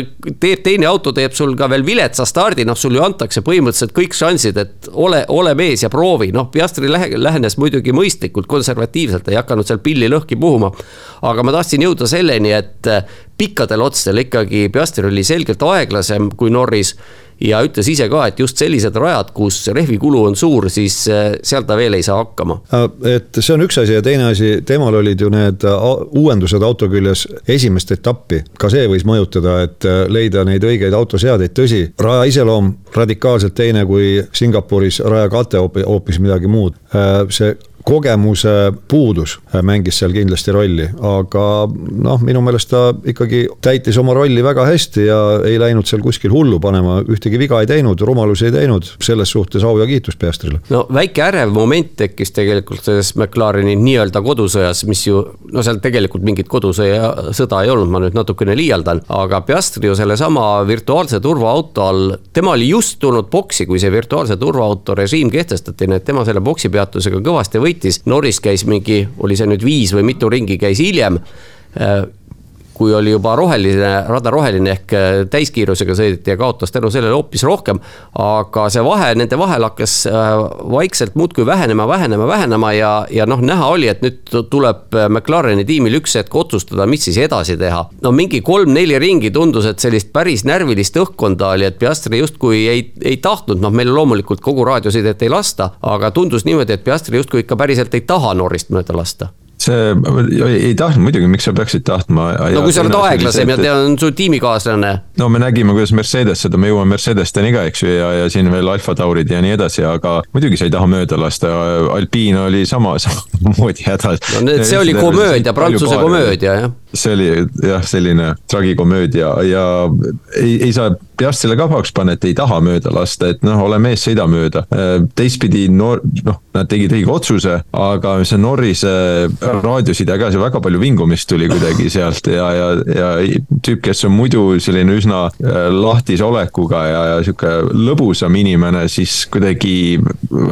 [SPEAKER 1] teeb teine auto, teeb sul ka veel viletsa stardi, noh, sul ju antakse põhimõtteliselt kõik šansid, et ole, ole mees ja proovi, noh, Piastri lähenes muidugi mõistlikult, konservatiivselt, ei hakanud seal pilli lõhki puhuma. aga ma tahtsin jõuda selleni, et pikkadel otstel ikkagi Piastri oli selgelt aeglasem kui Norris ja ütles ise ka, et just sellised rajad, kus rehvikulu on suur, siis äh, seal ta veel ei saa hakkama.
[SPEAKER 2] et see on üks asi ja teine asi, temal olid ju need äh, uuendused auto küljes esimest etappi, ka see võis mõjutada, et äh, leida neid õigeid autoseadeid, tõsi, raja iseloom radikaalselt teine kui Singapuris, raja kate hoopis midagi muud, see kogemuse puudus mängis seal kindlasti rolli, aga noh, minu meelest ta ikkagi täitis oma rolli väga hästi ja ei läinud seal kuskil hullu panema, ühtegi viga ei teinud, rumalusi ei teinud, selles suhtes au ja kiitus Piastrile.
[SPEAKER 1] no väike ärev moment tekkis tegelikult selles McLareni nii-öelda kodusõjas, mis ju no seal tegelikult mingit kodusõja, sõda ei olnud, ma nüüd natukene liialdan, aga Piastri ju sellesama virtuaalse turvaauto all, tema oli just tulnud boksi, kui see virtuaalse turvaauto režiim kehtestati, nii et tema selle boksi peatusega kõvasti võitis sõitis, Norris käis mingi, oli see nüüd viis või mitu ringi käis hiljem kui oli juba roheline, rada roheline ehk äh, täiskiirusega sõideti ja kaotas tänu sellele hoopis rohkem. aga see vahe nende vahel hakkas äh, vaikselt muudkui vähenema, vähenema, vähenema ja, ja noh, näha oli, et nüüd tuleb äh, McLareni tiimil üks hetk otsustada, mis siis edasi teha. no mingi kolm-neli ringi tundus, et sellist päris närvilist õhkkonda oli, et Piastri justkui ei, ei tahtnud, noh, meil loomulikult kogu raadiosidet ei lasta, aga tundus niimoodi, et Piastri justkui ikka päriselt ei taha Norrist mööda lasta
[SPEAKER 3] see ei, tahtnud muidugi, miks sa peaksid tahtma.
[SPEAKER 1] no kui sa oled aeglasem ja ta on su tiimikaaslane.
[SPEAKER 3] no me nägime, kuidas Mercedes seda, me jõuame Mercedesteni ka, eks ju, ja, ja siin veel Alfa Taurid ja nii edasi, aga muidugi sa ei taha mööda lasta, Alpine oli sama, samamoodi hädas.
[SPEAKER 1] no need, see oli komöödia, Prantsuse komöödia, jah
[SPEAKER 3] see oli jah, selline tragikomöödia ja ei, ei saa Piastrile ka pahaks panna, et ei taha mööda lasta, et noh, ole mees, sõida mööda. teistpidi Nor-, noh, nad tegid õige otsuse, aga see Norrise raadioside ka, see väga palju vingumist tuli kuidagi sealt ja, ja, ja tüüp, kes on muidu selline üsna äh, lahtise olekuga ja, ja sihuke lõbusam inimene, siis kuidagi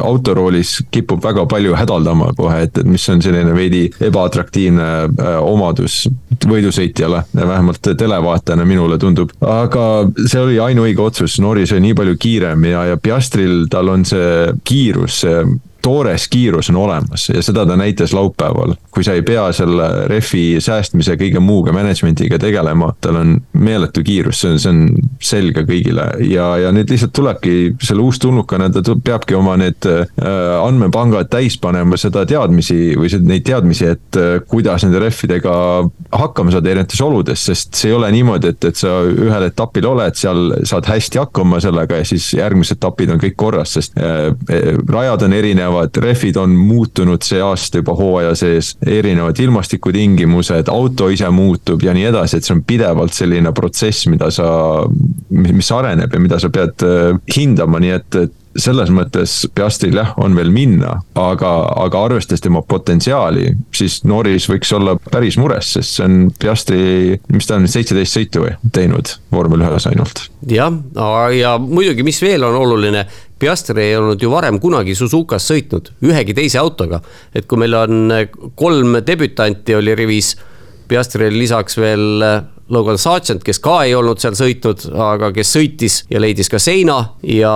[SPEAKER 3] autoroolis kipub väga palju hädaldama kohe, et, et mis on selline veidi ebaatraktiivne äh, omadus võidusõitjale, vähemalt televaatajana minule tundub. aga see oli ainuõige otsus, Norris oli nii palju kiirem ja, ja Piastril, tal on see kiirus, see toores kiirus on olemas ja seda ta näitas laupäeval. kui sa ei pea selle rehvi säästmise kõige muuga management'iga tegelema, tal on meeletu kiirus, see on, see on selge kõigile ja, ja nüüd lihtsalt tulebki selle uustulnukana, ta peabki oma need äh, andmepangad täis panema seda teadmisi või neid teadmisi, et äh, kuidas nende rehvidega hakkama saada erinevates oludes, sest see ei ole niimoodi, et, et sa ühel etapil oled seal, saad hästi hakkama sellega ja siis järgmised etapid on kõik korras, sest äh, rajad on erinevad erinevad rehvid on muutunud see aasta juba hooaja sees, erinevad ilmastikutingimused, auto ise muutub ja nii edasi, et see on pidevalt selline protsess, mida sa, mis areneb ja mida sa pead äh, hindama, nii et, et selles mõttes Piastril jah, on veel minna, aga, aga arvestades tema potentsiaali, siis Norris võiks olla päris mures, sest see on Piastri, mis ta on, seitseteist sõitu või, teinud vormel ühes ainult.
[SPEAKER 1] jah, ja muidugi, mis veel on oluline, Piastri ei olnud ju varem kunagi Suzukas sõitnud ühegi teise autoga. et kui meil on kolm debütanti oli rivis, Piastril lisaks veel Logan Sargent, kes ka ei olnud seal sõitnud, aga kes sõitis ja leidis ka seina ja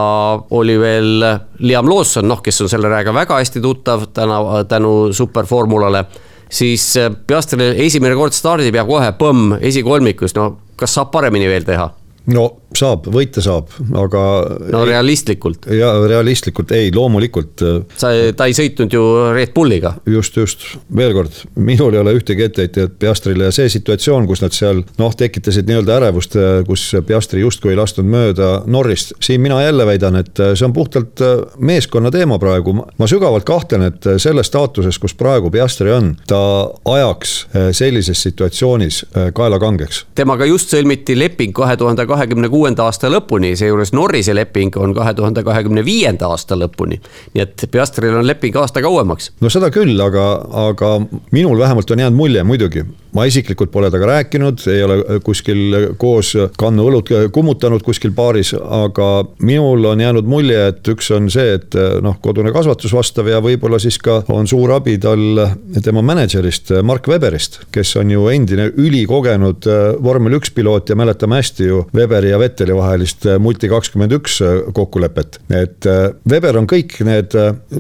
[SPEAKER 1] oli veel Liam Lawson, noh, kes on selle rääga väga hästi tuttav täna, tänu superformulale siis Piastril esimene kord stardib ja kohe põmm esikolmikus, no kas saab paremini veel teha?
[SPEAKER 2] no saab, võita saab, aga.
[SPEAKER 1] no realistlikult.
[SPEAKER 2] ja realistlikult ei, loomulikult. Äh,
[SPEAKER 1] sa, ta ei sõitnud ju Red Bulliga.
[SPEAKER 2] just, just, veel kord, minul ei ole ühtegi etteheitet Piastrile ja see situatsioon, kus nad seal noh, tekitasid nii-öelda ärevust, äh, kus Piastri justkui ei lasknud mööda Norrist. siin mina jälle väidan, et äh, see on puhtalt meeskonna teema praegu, ma sügavalt kahtlen, et selles staatuses, kus praegu Piastri on, ta ajaks sellises situatsioonis kaela kangeks.
[SPEAKER 1] temaga just sõlmiti leping kahe tuhande kahekümne kuuenda aasta lõpuni, seejuures Norrise leping on kahe tuhande kahekümne viienda aasta lõpuni. nii et Piastril on leping aasta kauemaks.
[SPEAKER 2] no seda küll, aga, aga minul vähemalt on jäänud mulje muidugi, ma isiklikult pole temaga rääkinud, ei ole kuskil koos kannu õlut kummutanud kuskil baaris, aga minul on jäänud mulje, et üks on see, et noh, kodune kasvatus vastav ja võib-olla siis ka on suur abi tal tema mänedžerist Mark Weberist, kes on ju endine ülikogenud vormel üks piloot ja mäletame hästi ju Weberi ja Vetteli vahelist multi kakskümmend üks kokkulepet. et Weber on kõik need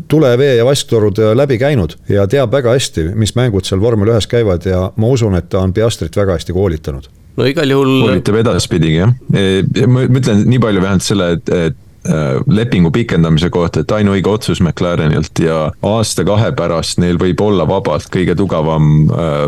[SPEAKER 2] tule, vee ja vasttorud läbi käinud ja teab väga hästi, mis mängud seal vormel ühes käivad ja ma usun, usun, et ta on Piastrit väga hästi koolitanud.
[SPEAKER 1] no igal juhul.
[SPEAKER 3] koolitab edaspidigi jah, e, ma ütlen nii palju vähemalt selle, et, et äh, lepingu pikendamise kohta, et ainuõige otsus McLarenilt ja aasta-kahe pärast neil võib olla vabalt kõige tugevam äh,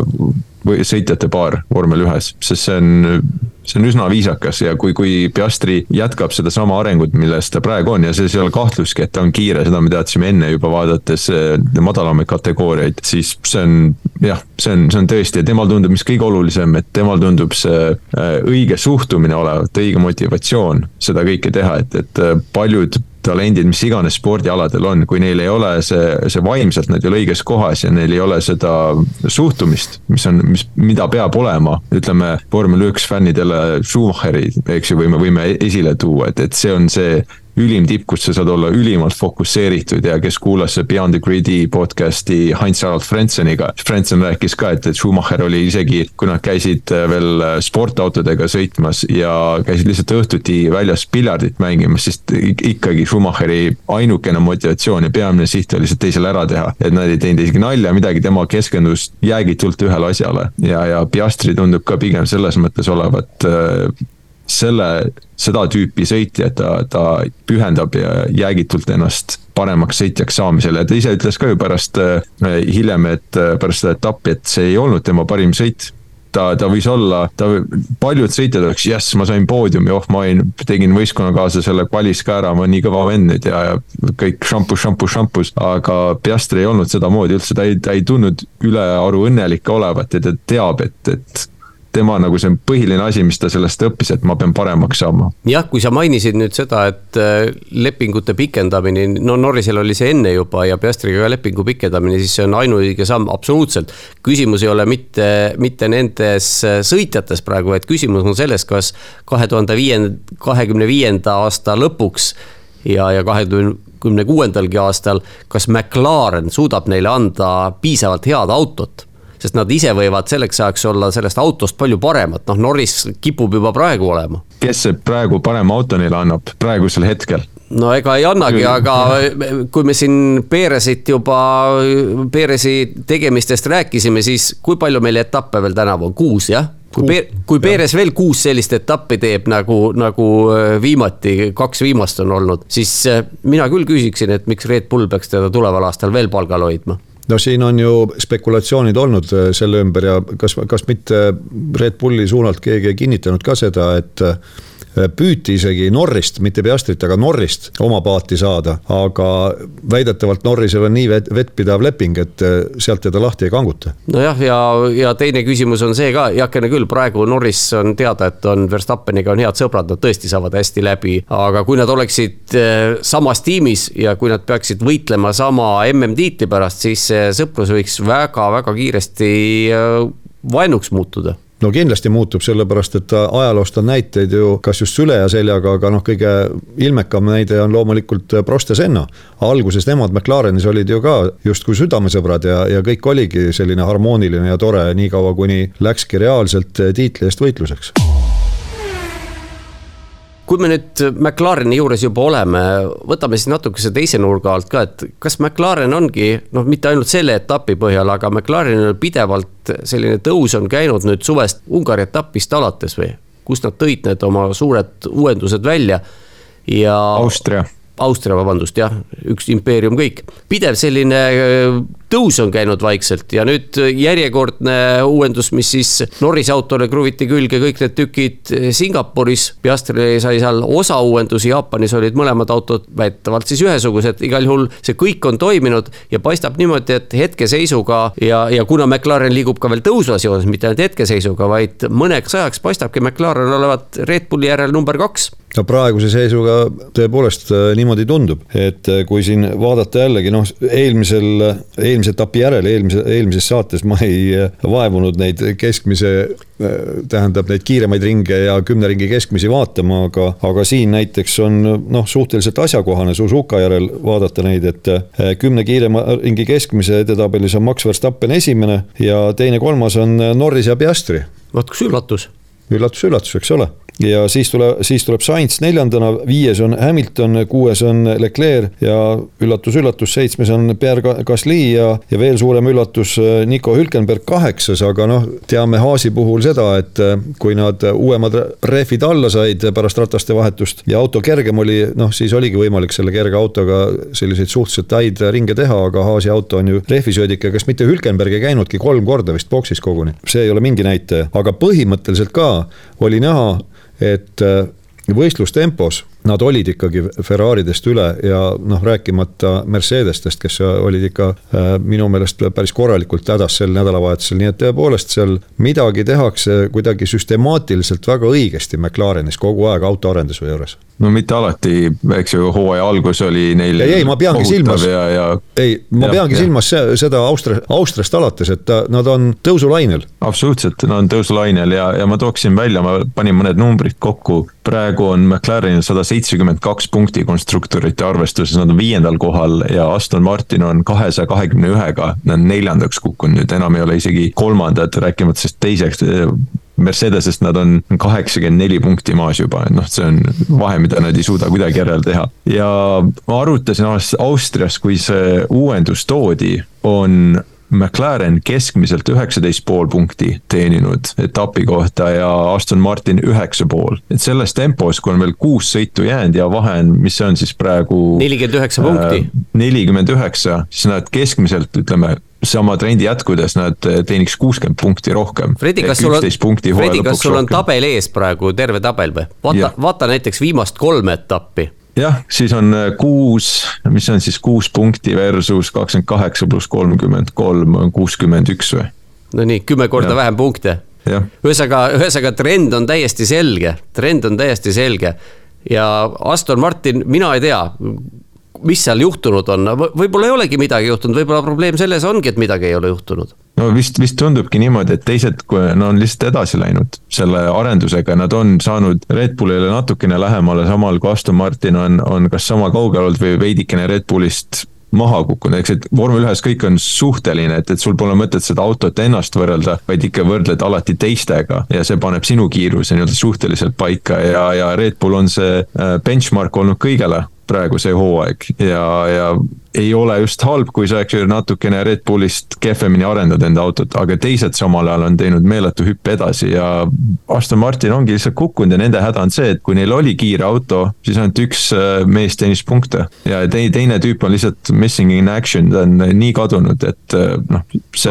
[SPEAKER 3] või sõitjate paar vormel ühes, sest see on see on üsna viisakas ja kui, kui Piastri jätkab sedasama arengut, milles ta praegu on ja selles ei ole kahtluski, et ta on kiire, seda me teadsime enne juba vaadates eh, madalamaid kategooriaid, siis see on jah, see on, see on tõesti, temal tundub, mis kõige olulisem, et temal tundub see eh, õige suhtumine olevat, õige motivatsioon seda kõike teha, et, et eh, paljud talendid, mis iganes spordialadel on, kui neil ei ole see, see vaimselt nad ei ole õiges kohas ja neil ei ole seda suhtumist, mis on, mis, mida peab olema, ütleme, vormel üks fännidele Schumacheri, eks ju, võime, võime esile tuua, et, et see on see ülim tipp, kus sa saad olla ülimalt fokusseeritud ja kes kuulas Beyond the Gridi podcast'i Heinz-Harald Frenzeniga. Frenzen rääkis ka, et, et Schumacher oli isegi, kui nad käisid äh, veel äh, sportautodega sõitmas ja käisid lihtsalt õhtuti väljas piljardit mängimas, siis ikkagi Schumacheri ainukene motivatsioon ja peamine siht oli lihtsalt teisele ära teha. et nad ei teinud isegi nalja midagi, tema keskendus jäägitult ühele asjale ja, ja Piastri tundub ka pigem selles mõttes olevat äh, selle, seda tüüpi sõitja, ta, ta pühendab jäägitult ennast paremaks sõitjaks saamisele, ta ise ütles ka ju pärast äh, hiljem, et äh, pärast seda etappi, et see ei olnud tema parim sõit ta, ta võis olla, ta, paljud sõitjad oleks, jess, ma sain poodiumi, oh, ma olin, tegin võistkonnakaaslasele kvalis ka ära, ma olen nii kõva vend nüüd ja, ja kõik šampus, šampus, šampus. aga Piastri ei olnud sedamoodi üldse, ta ei, ta ei tundnud ülearu õnnelik olevat ja ta teab, et, et tema nagu see põhiline asi, mis ta sellest õppis, et ma pean paremaks saama.
[SPEAKER 1] jah, kui sa mainisid nüüd seda, et äh, lepingute pikendamine, no Norrisel oli see enne juba ja Piastriga ka lepingu pikendamine, siis see on ainuõige samm, absoluutselt. küsimus ei ole mitte, mitte nendes äh, sõitjates praegu, vaid küsimus on selles, kas kahe tuhande viienda, kahekümne viienda aasta lõpuks ja, ja kahekümne kuuendalgi aastal, kas McLaren suudab neile anda piisavalt head autot sest nad ise võivad selleks ajaks olla sellest autost palju paremad, noh Norris kipub juba praegu olema.
[SPEAKER 3] kes see praegu parema auto neile annab, praegusel hetkel?
[SPEAKER 1] no ega ei annagi, aga kui me siin Peeresit juba, Peeresi tegemistest rääkisime, siis kui palju meil etappe veel tänavu on, kuus jah? kui Pe-, kui Peeres veel kuus sellist etappi teeb, nagu, nagu äh, viimati, kaks viimast on olnud, siis äh, mina küll küsiksin, et miks Red Bull peaks teda tuleval aastal veel palgal hoidma
[SPEAKER 2] no siin on ju spekulatsioonid olnud äh, selle ümber ja kas, kas mitte Red Bulli suunalt keegi ei kinnitanud ka seda, et püüti isegi Norrist, mitte Piastrit, aga Norrist oma paati saada, aga väidetavalt Norrisel on nii vettpidav leping, et sealt teda lahti ei kanguta.
[SPEAKER 1] nojah, ja, ja teine küsimus on see ka, heakene küll, praegu Norris on teada, et on Verstappeniga on head sõbrad, nad tõesti saavad hästi läbi, aga kui nad oleksid samas tiimis ja kui nad peaksid võitlema sama MM-tiitli pärast, siis see sõprus võiks väga-väga kiiresti vaenuks muutuda
[SPEAKER 2] no kindlasti muutub, sellepärast et ajaloost on näiteid ju kas just süle ja seljaga, aga noh, kõige ilmekam näide on loomulikult Prost ja Senna. alguses nemad McLarenis olid ju ka justkui südamesõbrad ja, ja kõik oligi selline harmooniline ja tore, niikaua kuni läkski reaalselt tiitli eest võitluseks
[SPEAKER 1] kui me nüüd McLareni juures juba oleme, võtame siis natukese teise nurga alt ka, et kas McLaren ongi noh, mitte ainult selle etapi põhjal, aga McLarenil pidevalt selline tõus on käinud nüüd suvest Ungari etapist alates või? kust nad tõid need oma suured uuendused välja ja.
[SPEAKER 3] Austria
[SPEAKER 1] Austria, vabandust, jah, üks impeerium kõik. pidev selline tõus on käinud vaikselt ja nüüd järjekordne uuendus, mis siis Norrise autole kruviti külge kõik need tükid Singapuris. Piastri sai seal osa uuendusi, Jaapanis olid mõlemad autod väidetavalt siis ühesugused, igal juhul see kõik on toiminud ja paistab niimoodi, et hetkeseisuga ja, ja kuna McLaren liigub ka veel tõusvas joones, mitte ainult hetkeseisuga, vaid mõneks ajaks paistabki McLaren olevat Red Bulli järel number kaks
[SPEAKER 2] no praeguse seisuga tõepoolest äh, niimoodi tundub, et äh, kui siin vaadata jällegi noh, eelmisel, eelmise etapi järel, eelmise, eelmises saates ma ei äh, vaevunud neid keskmise, tähendab neid kiiremaid ringe ja kümne ringi keskmisi vaatama, aga, aga siin näiteks on noh, suhteliselt asjakohane Suzuka järel vaadata neid, et kümne kiirema ringi keskmise edetabelis on Max Verstappen esimene ja teine-kolmas on Norris ja Piastri.
[SPEAKER 1] vot kus üllatus
[SPEAKER 2] üllatus, üllatus, eks ole. Ja siis tuleb, siis tuleb Sainz neljandana, viies on Hamilton, kuues on Leclerc ja üllatus-üllatus, seitsmes on Pierre Gasly ja, ja veel suurem üllatus Nico Hülkenberg kaheksas, aga noh, teame Haasi puhul seda, et kui nad uuemad rehvid alla said pärast rataste vahetust ja auto kergem oli, noh siis oligi võimalik selle kerge autoga selliseid suhteliselt häid ringe teha, aga Haasi auto on ju rehvisöödik ja kas mitte Hülkenberg ei käinudki kolm korda vist boksis koguni, see ei ole mingi näitaja, aga põhimõtteliselt ka oli näha et äh, võistlustempos nad olid ikkagi Ferraridest üle ja noh, rääkimata Mercedestest, kes olid ikka äh, minu meelest päris korralikult hädas sel nädalavahetusel, nii et tõepoolest seal midagi tehakse kuidagi süstemaatiliselt väga õigesti McLarenis kogu aeg autoarenduse juures
[SPEAKER 3] no mitte alati, eks ju, hooaja algus oli neil.
[SPEAKER 2] ei, ei, ma peangi silmas, ja... ei, ma ja, peangi ja. silmas seda Austria, Austriast alates, et nad on tõusulainel.
[SPEAKER 3] absoluutselt, nad on tõusulainel ja, ja ma tooksin välja, ma panin mõned numbrid kokku. praegu on McLarenil sada seitsekümmend kaks punkti konstruktorite arvestuses, nad on viiendal kohal ja Aston Martin on kahesaja kahekümne ühega, nad on neljandaks kukkunud, nüüd enam ei ole isegi kolmandad, rääkimata sellest teiseks Mercedesest nad on kaheksakümmend neli punkti maas juba, noh, see on vahe, mida nad ei suuda kuidagi järele teha. ja ma arutasin Austrias, kui see uuendus toodi, on McLaren keskmiselt üheksateist pool punkti teeninud etapi kohta ja Aston Martin üheksa pool. et selles tempos, kui on veel kuus sõitu jäänud ja vahe on, mis see on siis praegu.
[SPEAKER 1] nelikümmend üheksa punkti.
[SPEAKER 3] Äh, nelikümmend üheksa, siis nad keskmiselt ütleme sama trendi jätkudes nad teeniks kuuskümmend punkti rohkem.
[SPEAKER 1] Fredi, kas sul on, Fredi, kas sul on tabel ees praegu, terve tabel või? vaata, vaata näiteks viimast kolme etappi
[SPEAKER 3] jah, siis on äh, kuus, mis on siis kuus punkti versus kakskümmend kaheksa pluss kolmkümmend kolm on kuuskümmend üks või?
[SPEAKER 1] no nii, kümme korda ja. vähem punkte. ühesõnaga, ühesõnaga trend on täiesti selge, trend on täiesti selge ja Aston Martin, mina ei tea, mis seal juhtunud on, võib-olla ei olegi midagi juhtunud, võib-olla probleem selles ongi, et midagi ei ole juhtunud
[SPEAKER 3] no vist, vist tundubki niimoodi, et teised, no on lihtsalt edasi läinud selle arendusega, nad on saanud Red Bullile natukene lähemale, samal kui Aston Martin on, on kas sama kaugel olnud või veidikene Red Bullist maha kukkunud, eks, et vormel ühes kõik on suhteline, et, et sul pole mõtet seda autot ennast võrrelda, vaid ikka võrdled alati teistega ja see paneb sinu kiiruse nii-öelda suhteliselt paika ja, ja Red Bull on see äh, benchmark olnud kõigele praegu see hooaeg ja, ja ei ole just halb, kui sa, eks ju, natukene Red Bullist kehvemini arendad enda autot, aga teised samal ajal on teinud meeletu hüppe edasi ja Aston Martin ongi lihtsalt kukkunud ja nende häda on see, et kui neil oli kiire auto, siis ainult üks äh, mees teenis punkte. ja teine, teine tüüp on lihtsalt missing in action, ta on nii kadunud, et äh, noh.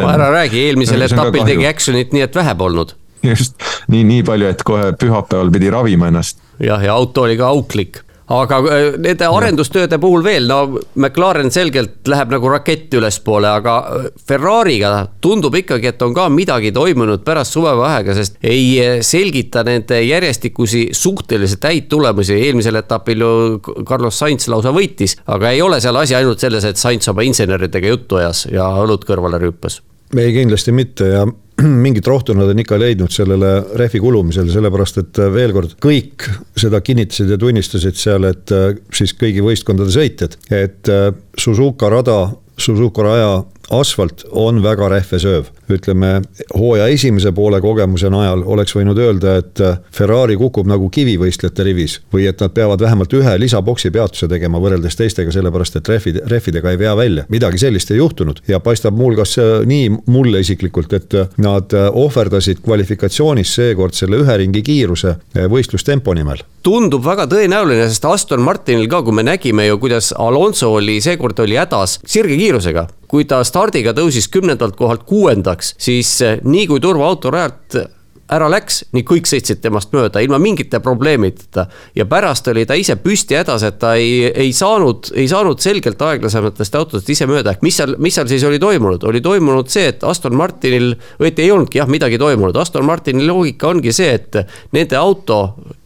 [SPEAKER 1] ära räägi, eelmisel etapil tegi action'it nii, et vähe polnud
[SPEAKER 3] just nii, nii palju, et kohe pühapäeval pidi ravima ennast.
[SPEAKER 1] jah, ja auto oli ka auklik aga äh, nende arendustööde puhul veel, no McLaren selgelt läheb nagu rakett ülespoole, aga äh, Ferrari'ga tundub ikkagi, et on ka midagi toimunud pärast suvevaheaega, sest ei äh, selgita nende järjestikusi suhteliselt häid tulemusi, eelmisel etapil ju Carlos Sainz lausa võitis, aga ei ole seal asi ainult selles, et Sainz oma inseneridega juttu ajas ja õlut kõrvale rüüpas.
[SPEAKER 2] Ei, kindlasti mitte. Ja mingit rohtu nad on ikka leidnud sellele rehvi kulumisele, sellepärast et äh, veel kord, kõik seda kinnitasid ja tunnistasid seal, et äh, siis kõigi võistkondade sõitjad, et äh, Suzuka rada, Suzuka raja asfalt on väga rehvesööv. ütleme, hooaja esimese poole kogemuse najal oleks võinud öelda, et äh, Ferrari kukub nagu kivi võistlejate rivis. või et nad peavad vähemalt ühe lisaboksi peatuse tegema võrreldes teistega, sellepärast et rehvid, rehvidega ei vea välja. midagi sellist ei juhtunud ja paistab muuhulgas äh, nii mulle isiklikult, et äh, nad ohverdasid kvalifikatsioonis seekord selle ühe ringi kiiruse võistlustempo nimel
[SPEAKER 1] tundub väga tõenäoline, sest Aston Martinil ka, kui me nägime ju, kuidas Alonso oli seekord oli hädas sirge kiirusega. kui ta stardiga tõusis kümnendalt kohalt kuuendaks, siis eh, nii kui turvaauto rajalt ära läks, nii kõik sõitsid temast mööda ilma mingite probleemideta. ja pärast oli ta ise püsti hädas, et ta ei, ei saanud, ei saanud selgelt aeglasematest autodest ise mööda, ehk mis seal, mis seal siis oli toimunud, oli toimunud see, et Aston Martinil, õieti ei olnudki jah midagi toimunud, Aston Martini loogika ongi see, et nende auto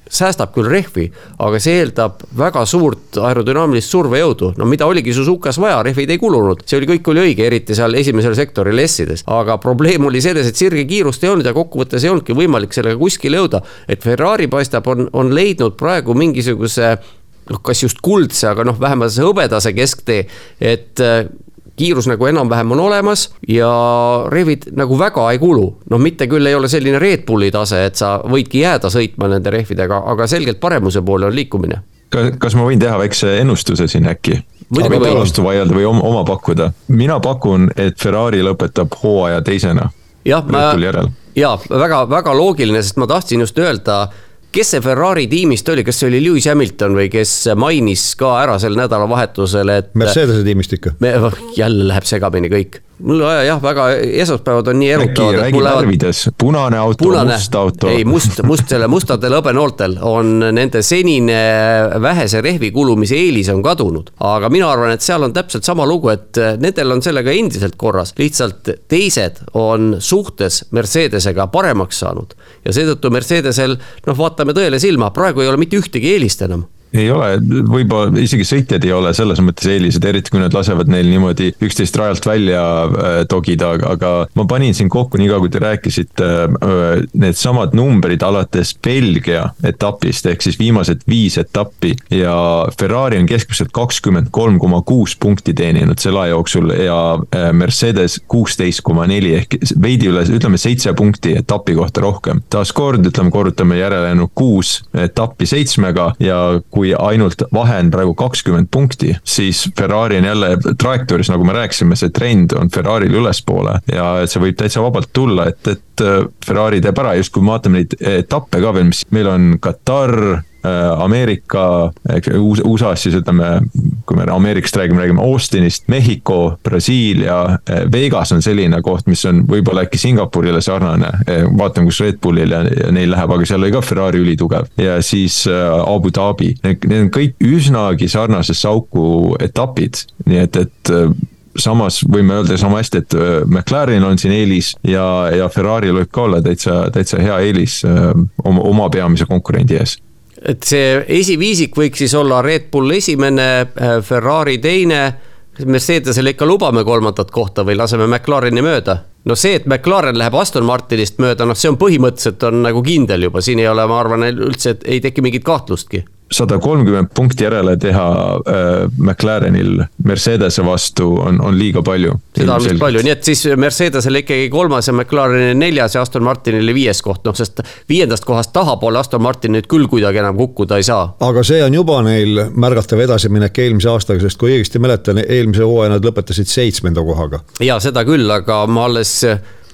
[SPEAKER 1] säästab küll rehvi, aga see eeldab väga suurt aerodünaamilist survejõudu. no mida oligi Suzukas vaja, rehvid ei kulunud, see oli, kõik oli õige, eriti seal esimesel sektoril S-ides. aga probleem oli selles, et sirge kiirust ei olnud ja kokkuvõttes ei olnudki võimalik sellega kuskile jõuda. et Ferrari paistab, on, on leidnud praegu mingisuguse noh, kas just kuldse, aga noh, vähemalt see hõbedase kesktee, et kiirus nagu enam-vähem on olemas ja rehvid nagu väga ei kulu. noh, mitte küll ei ole selline Red Bulli tase, et sa võidki jääda sõitma nende rehvidega, aga selgelt paremuse poole on liikumine.
[SPEAKER 3] kas ma võin teha väikse ennustuse siin äkki? vastu vaielda või oma, oma pakkuda. mina pakun, et Ferrari lõpetab hooaja teisena.
[SPEAKER 1] jah, ma, jaa, väga, väga loogiline, sest ma tahtsin just öelda kes see Ferrari tiimist oli, kas see oli Lewis Hamilton või kes mainis ka ära sel nädalavahetusel, et.
[SPEAKER 2] Mercedese tiimist ikka.
[SPEAKER 1] jälle läheb segamini kõik mul jah, väga esmaspäevad on nii erutavad.
[SPEAKER 3] räägi värvides, punane auto, must auto.
[SPEAKER 1] ei, must, must selle mustadel hõbenooltel on nende senine vähese rehvi kulumise eelis on kadunud. aga mina arvan, et seal on täpselt sama lugu, et nendel on sellega endiselt korras, lihtsalt teised on suhtes Mercedesega paremaks saanud. ja seetõttu Mercedesel, noh, vaatame tõele silma, praegu ei ole mitte ühtegi eelist enam
[SPEAKER 3] ei ole, võib-olla isegi sõitjad ei ole selles mõttes eelised, eriti kui nad lasevad neil niimoodi üksteist rajalt välja äh, togida, aga ma panin siin kokku, niikaua kui te rääkisite äh,, needsamad numbrid alates Belgia etapist, ehk siis viimased viis etappi. ja Ferrari on keskmiselt kakskümmend kolm koma kuus punkti teeninud selle aja jooksul ja äh, Mercedes kuusteist koma neli ehk veidi üle, ütleme seitse punkti etapi kohta rohkem. taaskord ütleme, korrutame järelejäänud kuus etappi seitsmega ja kui kui ainult vahe on praegu kakskümmend punkti, siis Ferrari on jälle trajektooris, nagu me rääkisime, see trend on Ferrari'l ülespoole ja see võib täitsa vabalt tulla, et, et äh, Ferrari teeb ära, just kui me vaatame neid etappe ka veel, mis meil on Katar Ameerika, USA-s siis ütleme, kui me Ameerikast räägime, räägime Austinist, Mehhiko, Brasiilia, äh, Vegas on selline koht, mis on võib-olla äkki Singapurile sarnane. Äh, vaatame, kus Red Bullil ja, ja neil läheb, aga seal oli ka Ferrari ülitugev. Ja siis Abu Dhabi, need on kõik üsnagi sarnasesse auku etapid, nii et, et samas võime öelda sama hästi, et McLarenil on siin eelis ja, ja Ferrari'l võib ka olla täitsa, täitsa hea eelis oma, oma peamise konkurendi ees
[SPEAKER 1] et see esiviisik võiks siis olla Red Bull esimene, äh, Ferrari teine. Mercedesele ikka lubame kolmandat kohta või laseme McLareni mööda? no see, et McLaren läheb Aston Martinist mööda, noh, see on põhimõtteliselt on nagu kindel juba, siin ei ole, ma arvan, üldse, ei teki mingit kahtlustki
[SPEAKER 3] sada kolmkümmend punkti järele teha äh, McLarenil Mercedese vastu on, on liiga palju.
[SPEAKER 1] seda on vist palju, nii et siis Mercedesele ikkagi kolmas ja McLarenil neljas ja Aston Martinile viies koht, noh, sest viiendast kohast tahapoole Aston Martin nüüd küll kuidagi enam kukkuda ei saa.
[SPEAKER 2] aga see on juba neil märgatav edasiminek eelmise aastaga, sest kui õigesti mäletan, eelmise hooaja nad lõpetasid seitsmenda kohaga.
[SPEAKER 1] ja seda küll, aga ma alles,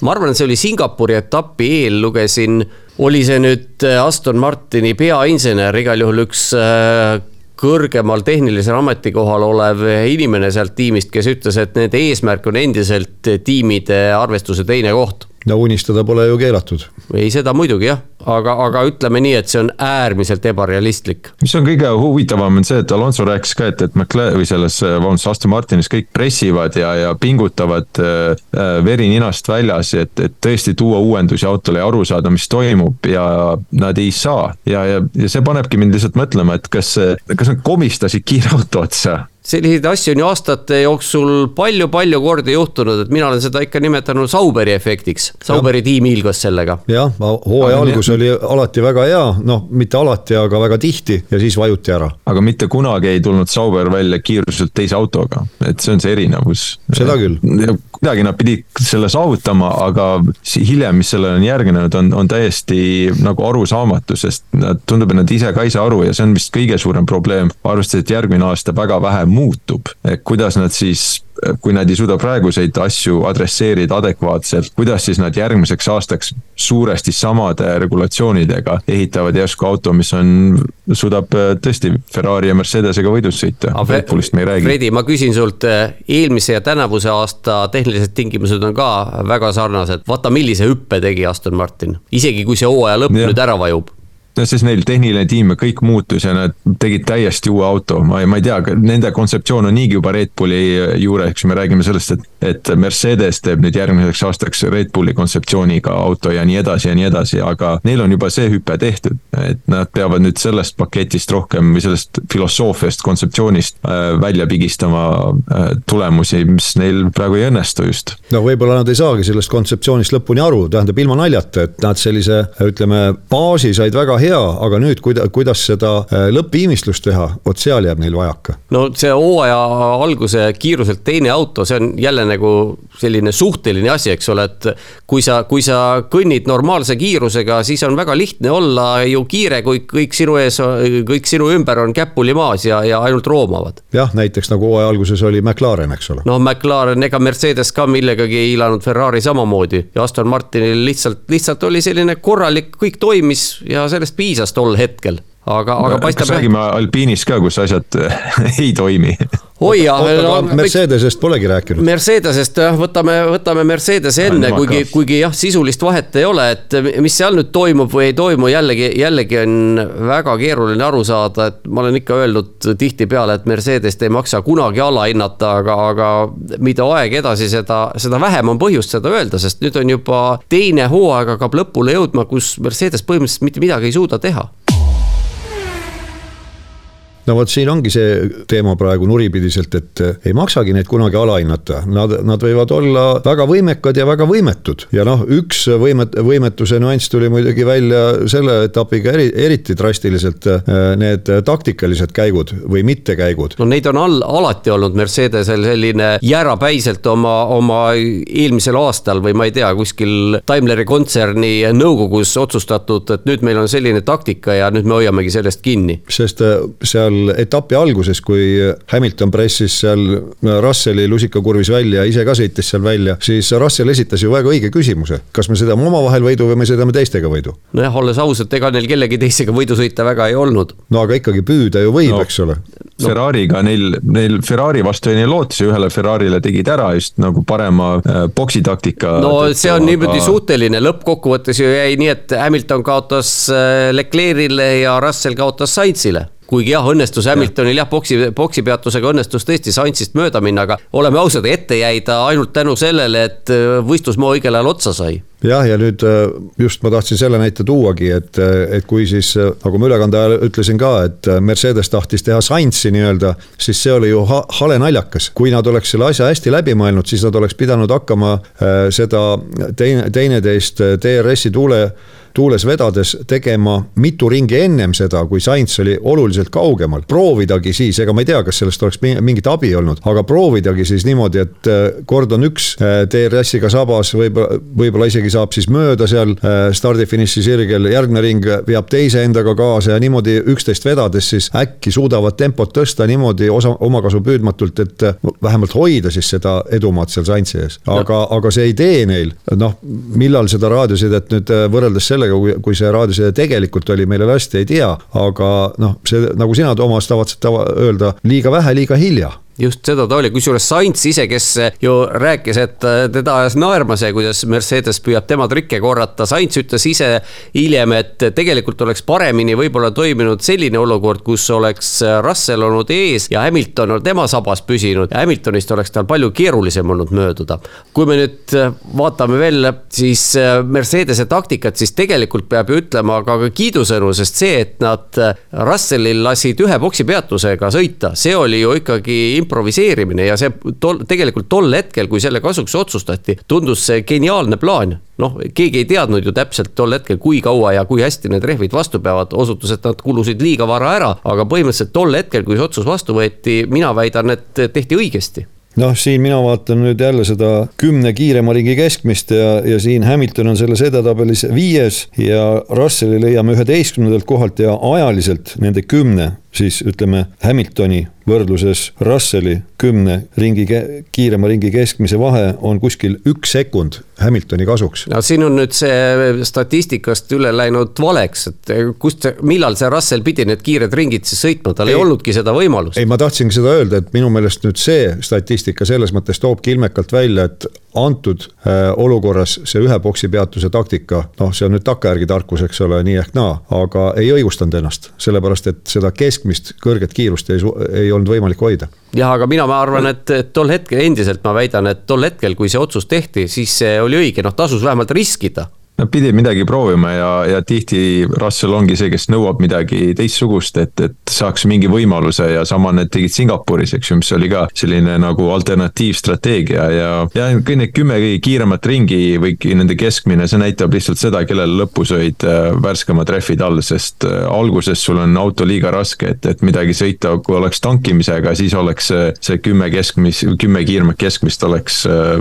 [SPEAKER 1] ma arvan, et see oli Singapuri etapi eel, lugesin oli see nüüd äh, Aston Martini peainsener, igal juhul üks äh, kõrgemal tehnilisel ametikohal olev inimene sealt tiimist, kes ütles, et nende eesmärk on endiselt tiimide arvestuse teine koht
[SPEAKER 2] no unistada pole ju keelatud.
[SPEAKER 1] ei, seda muidugi jah, aga, aga ütleme nii, et see on äärmiselt ebarealistlik.
[SPEAKER 3] mis on kõige huvitavam, on see, et Alonso rääkis ka, et, et McLaren või selles, vabandust, Aston Martinis kõik pressivad ja, ja pingutavad äh, äh, veri ninast väljas, et, et tõesti tuua uuendusi autole ja aru saada, mis toimub ja nad ei saa. ja, ja, ja see panebki mind lihtsalt mõtlema, et kas, kas nad komistasid kiire auto otsa
[SPEAKER 1] selliseid asju on ju aastate jooksul palju-palju kordi juhtunud, et mina olen seda ikka nimetanud Sauberi efektiks. Sauberi tiim hiilgas sellega.
[SPEAKER 2] jah, hooaja algus oli alati väga hea, noh, mitte alati, aga väga tihti ja siis vajuti ära.
[SPEAKER 3] aga mitte kunagi ei tulnud Sauber välja kiiruselt teise autoga, et see on see erinevus.
[SPEAKER 2] seda küll.
[SPEAKER 3] kuidagi nad pidid selle saavutama, aga hiljem, mis sellele on järgnenud, on, on täiesti nagu arusaamatu, sest nad, tundub, et nad ise ka ei saa aru ja see on vist kõige suurem probleem, arvestades, et järgmine aasta väga vähe muutub, kuidas nad siis kui nad ei suuda praeguseid asju adresseerida adekvaatselt, kuidas siis nad järgmiseks aastaks suuresti samade regulatsioonidega ehitavad järsku auto, mis on, suudab äh, tõesti Ferrari ja Mercedesega võidus sõita. Red Bullist me ei räägi.
[SPEAKER 1] Fredi, ma küsin sult, äh, eelmise ja tänavuse aasta tehnilised tingimused on ka väga sarnased, vaata, millise hüppe tegi Aston Martin, isegi kui see hooaja lõpp ja. nüüd ära vajub
[SPEAKER 3] no siis neil tehniline tiim ja kõik muutus ja nad tegid täiesti uue auto, ma ei, ma ei tea, nende kontseptsioon on niigi juba Red Bulli juures, me räägime sellest, et. et Mercedes teeb nüüd järgmiseks aastaks Red Bulli kontseptsiooniga auto ja nii edasi ja nii edasi, aga neil on juba see hüpe tehtud. et nad peavad nüüd sellest paketist rohkem või sellest filosoofiast, kontseptsioonist äh, välja pigistama äh, tulemusi, mis neil praegu ei õnnestu just.
[SPEAKER 2] no võib-olla nad ei saagi sellest kontseptsioonist lõpuni aru, tähendab ilma naljata, et nad sellise, ütleme, baasi said väga hea hea, aga nüüd kuida-, kuidas seda äh, lõppviimistlust teha, vot seal jääb neil vajaka.
[SPEAKER 1] no see hooaja alguse kiiruselt teine auto, see on jälle nagu selline suhteline asi, eks ole, et kui sa, kui sa kõnnid normaalse kiirusega, siis on väga lihtne olla ju kiire, kui kõik sinu ees, kõik sinu ümber on käpuli maas ja, ja ainult roomavad.
[SPEAKER 2] jah, näiteks nagu hooaja alguses oli McLaren, eks ole.
[SPEAKER 1] no McLaren, ega Mercedes ka millegagi ei hiilanud, Ferrari samamoodi ja Aston Martinil lihtsalt, lihtsalt oli selline korralik, kõik toimis ja sellest piisas tol hetkel aga, aga paistab.
[SPEAKER 3] kas räägime Alpiinist ka, kus asjad ei toimi?
[SPEAKER 1] oi jah.
[SPEAKER 2] No, Mercedesest polegi rääkinud.
[SPEAKER 1] Mercedesest jah, võtame, võtame Mercedese enne, kuigi, kuigi jah, sisulist vahet ei ole, et mis seal nüüd toimub või ei toimu, jällegi, jällegi on väga keeruline aru saada, et ma olen ikka öelnud tihtipeale, et Mercedest ei maksa kunagi alahinnata, aga, aga mida aeg edasi, seda, seda vähem on põhjust seda öelda, sest nüüd on juba teine hooaeg hakkab lõpule jõudma, kus Mercedes põhimõtteliselt mitte midagi ei suuda teha
[SPEAKER 2] no vot, siin ongi see teema praegu nuripidiselt, et eh, ei maksagi neid kunagi alahinnata, nad, nad võivad olla väga võimekad ja väga võimetud. ja noh, üks võimet-, võimetuse nüanss tuli muidugi välja selle etapiga eri, eriti drastiliselt, eh, need taktikalised käigud või mittekäigud.
[SPEAKER 1] no neid on all, alati olnud Mercedesel selline jäärapäiselt oma, oma eelmisel aastal või ma ei tea, kuskil Daimleri kontserni nõukogus otsustatud, et nüüd meil on selline taktika ja nüüd me hoiamegi sellest kinni.
[SPEAKER 2] sest eh, seal seal etapi alguses, kui Hamilton pressis seal Russelli lusikakurvis välja, ise ka sõitis seal välja, siis Russell esitas ju väga õige küsimuse. kas me sõidame omavahel võidu või me sõidame teistega võidu?
[SPEAKER 1] nojah, olles ausad, ega neil kellegi teisega võidu sõita väga ei olnud.
[SPEAKER 2] no aga ikkagi püüda ju võib no,, eks ole
[SPEAKER 3] no.. Ferrari'ga neil, neil Ferrari vastu oli neil lootusi, ühele Ferrari'le tegid ära just nagu parema äh, boksitaktika.
[SPEAKER 1] no see on aga... niimoodi suhteline, lõppkokkuvõttes ju jäi nii, et Hamilton kaotas äh, Leclerc'ile ja Russell kaotas Sainz'ile. Kuigi jah, õnnestus Hamiltonil jah, boksi, boksipeatusega õnnestus tõesti Sainzist mööda minna, aga oleme ausad, ette jäi ta ainult tänu sellele, et äh, võistlusmaa õigel ajal otsa sai
[SPEAKER 2] jah, ja nüüd äh, just ma tahtsin selle näite tuuagi, et, äh, et kui siis nagu ma ülekande ajal ütlesin ka, et Mercedes tahtis teha Sainzi nii-öelda, siis see oli ju ha hale naljakas. kui nad oleks selle asja hästi läbi mõelnud, siis nad oleks pidanud hakkama seda teine, teineteist DRS-i tuule tuules vedades tegema mitu ringi ennem seda, kui Sainz oli oluliselt kaugemal. proovidagi siis, ega ma ei tea, kas sellest oleks mingit abi olnud, aga proovidagi siis niimoodi, et äh, kord on üks DRS-iga äh, sabas, võib-olla, võib-olla isegi saab siis mööda seal äh, stardi-finiši sirgel, järgmine ring veab teise endaga kaasa ja niimoodi üksteist vedades siis äkki suudavad tempot tõsta niimoodi osa, omakasu püüdmatult, et vähemalt hoida siis seda edumaad seal Sainzi ees. aga, aga see idee neil, noh, millal seda raadiosidet nüüd võrreldes sellega sellega, kui, kui see raadioside tegelikult oli, meile lasti ei tea, aga noh, see nagu sina, Toomas, tavatsed tava, öelda liiga vähe, liiga hilja
[SPEAKER 1] just seda ta oli, kusjuures Sainz ise, kes ju rääkis, et teda ajas naerma see, kuidas Mercedes püüab tema trikke korrata. Sainz ütles ise hiljem, et tegelikult oleks paremini võib-olla toiminud selline olukord, kus oleks Russell olnud ees ja Hamilton on tema sabas püsinud Hamiltonist oleks tal palju keerulisem olnud mööduda. kui me nüüd vaatame veel siis Mercedese taktikat, siis tegelikult peab ju ütlema ka kiidusõnu, sest see, et nad Russellil lasid ühe boksi peatusega sõita, see oli ju ikkagi improviseerimine ja see tol, tegelikult tol hetkel, kui selle kasuks otsustati, tundus see geniaalne plaan. noh, keegi ei teadnud ju täpselt tol hetkel, kui kaua ja kui hästi need rehvid vastu peavad, osutus, et nad kulusid liiga vara ära, aga põhimõtteliselt tol hetkel, kui see otsus vastu võeti, mina väidan, et tehti õigesti
[SPEAKER 2] noh, siin mina vaatan nüüd jälle seda kümne kiirema ringi keskmist ja, ja siin Hamilton on selles edetabelis viies ja Russelli leiame üheteistkümnendalt kohalt ja ajaliselt nende kümne siis ütleme Hamiltoni võrdluses Russelli kümne ringi, kiirema ringi keskmise vahe on kuskil üks sekund Hamiltoni kasuks.
[SPEAKER 1] no siin on nüüd see statistikast üle läinud valeks, et kust, millal see Russell pidi need kiired ringid siis sõitma, tal ei, ei olnudki seda võimalust.
[SPEAKER 2] ei, ma tahtsingi seda öelda, et minu meelest nüüd see statistika selles mõttes toobki ilmekalt välja, et antud äh, olukorras see ühe boksi peatuse taktika, noh, see on nüüd takkajärgi tarkus, eks ole, nii ehk naa, aga ei õigustanud ennast, sellepärast et seda keskmist kõrget kiirust ei, ei olnud võimalik hoida.
[SPEAKER 1] jah, aga mina, ma arvan, et, tol hetkel endiselt ma väidan, et tol hetkel, kui see otsus tehti, siis see oli õige, noh, tasus vähemalt riskida
[SPEAKER 3] Nad pidid midagi proovima ja, ja tihti Russell ongi see, kes nõuab midagi teistsugust, et, et saaks mingi võimaluse ja sama need tegid Singapuris, eks ju, mis oli ka selline nagu alternatiivstrateegia ja, ja kõik need kümme kõige kiiremat ringi või nende keskmine, see näitab lihtsalt seda, kellel lõpus olid äh, värskemad rehvid all, sest äh, alguses sul on auto liiga raske, et, et midagi sõita, kui oleks tankimisega, siis oleks see, see kümme keskmis, kümme kiiremat keskmist oleks äh,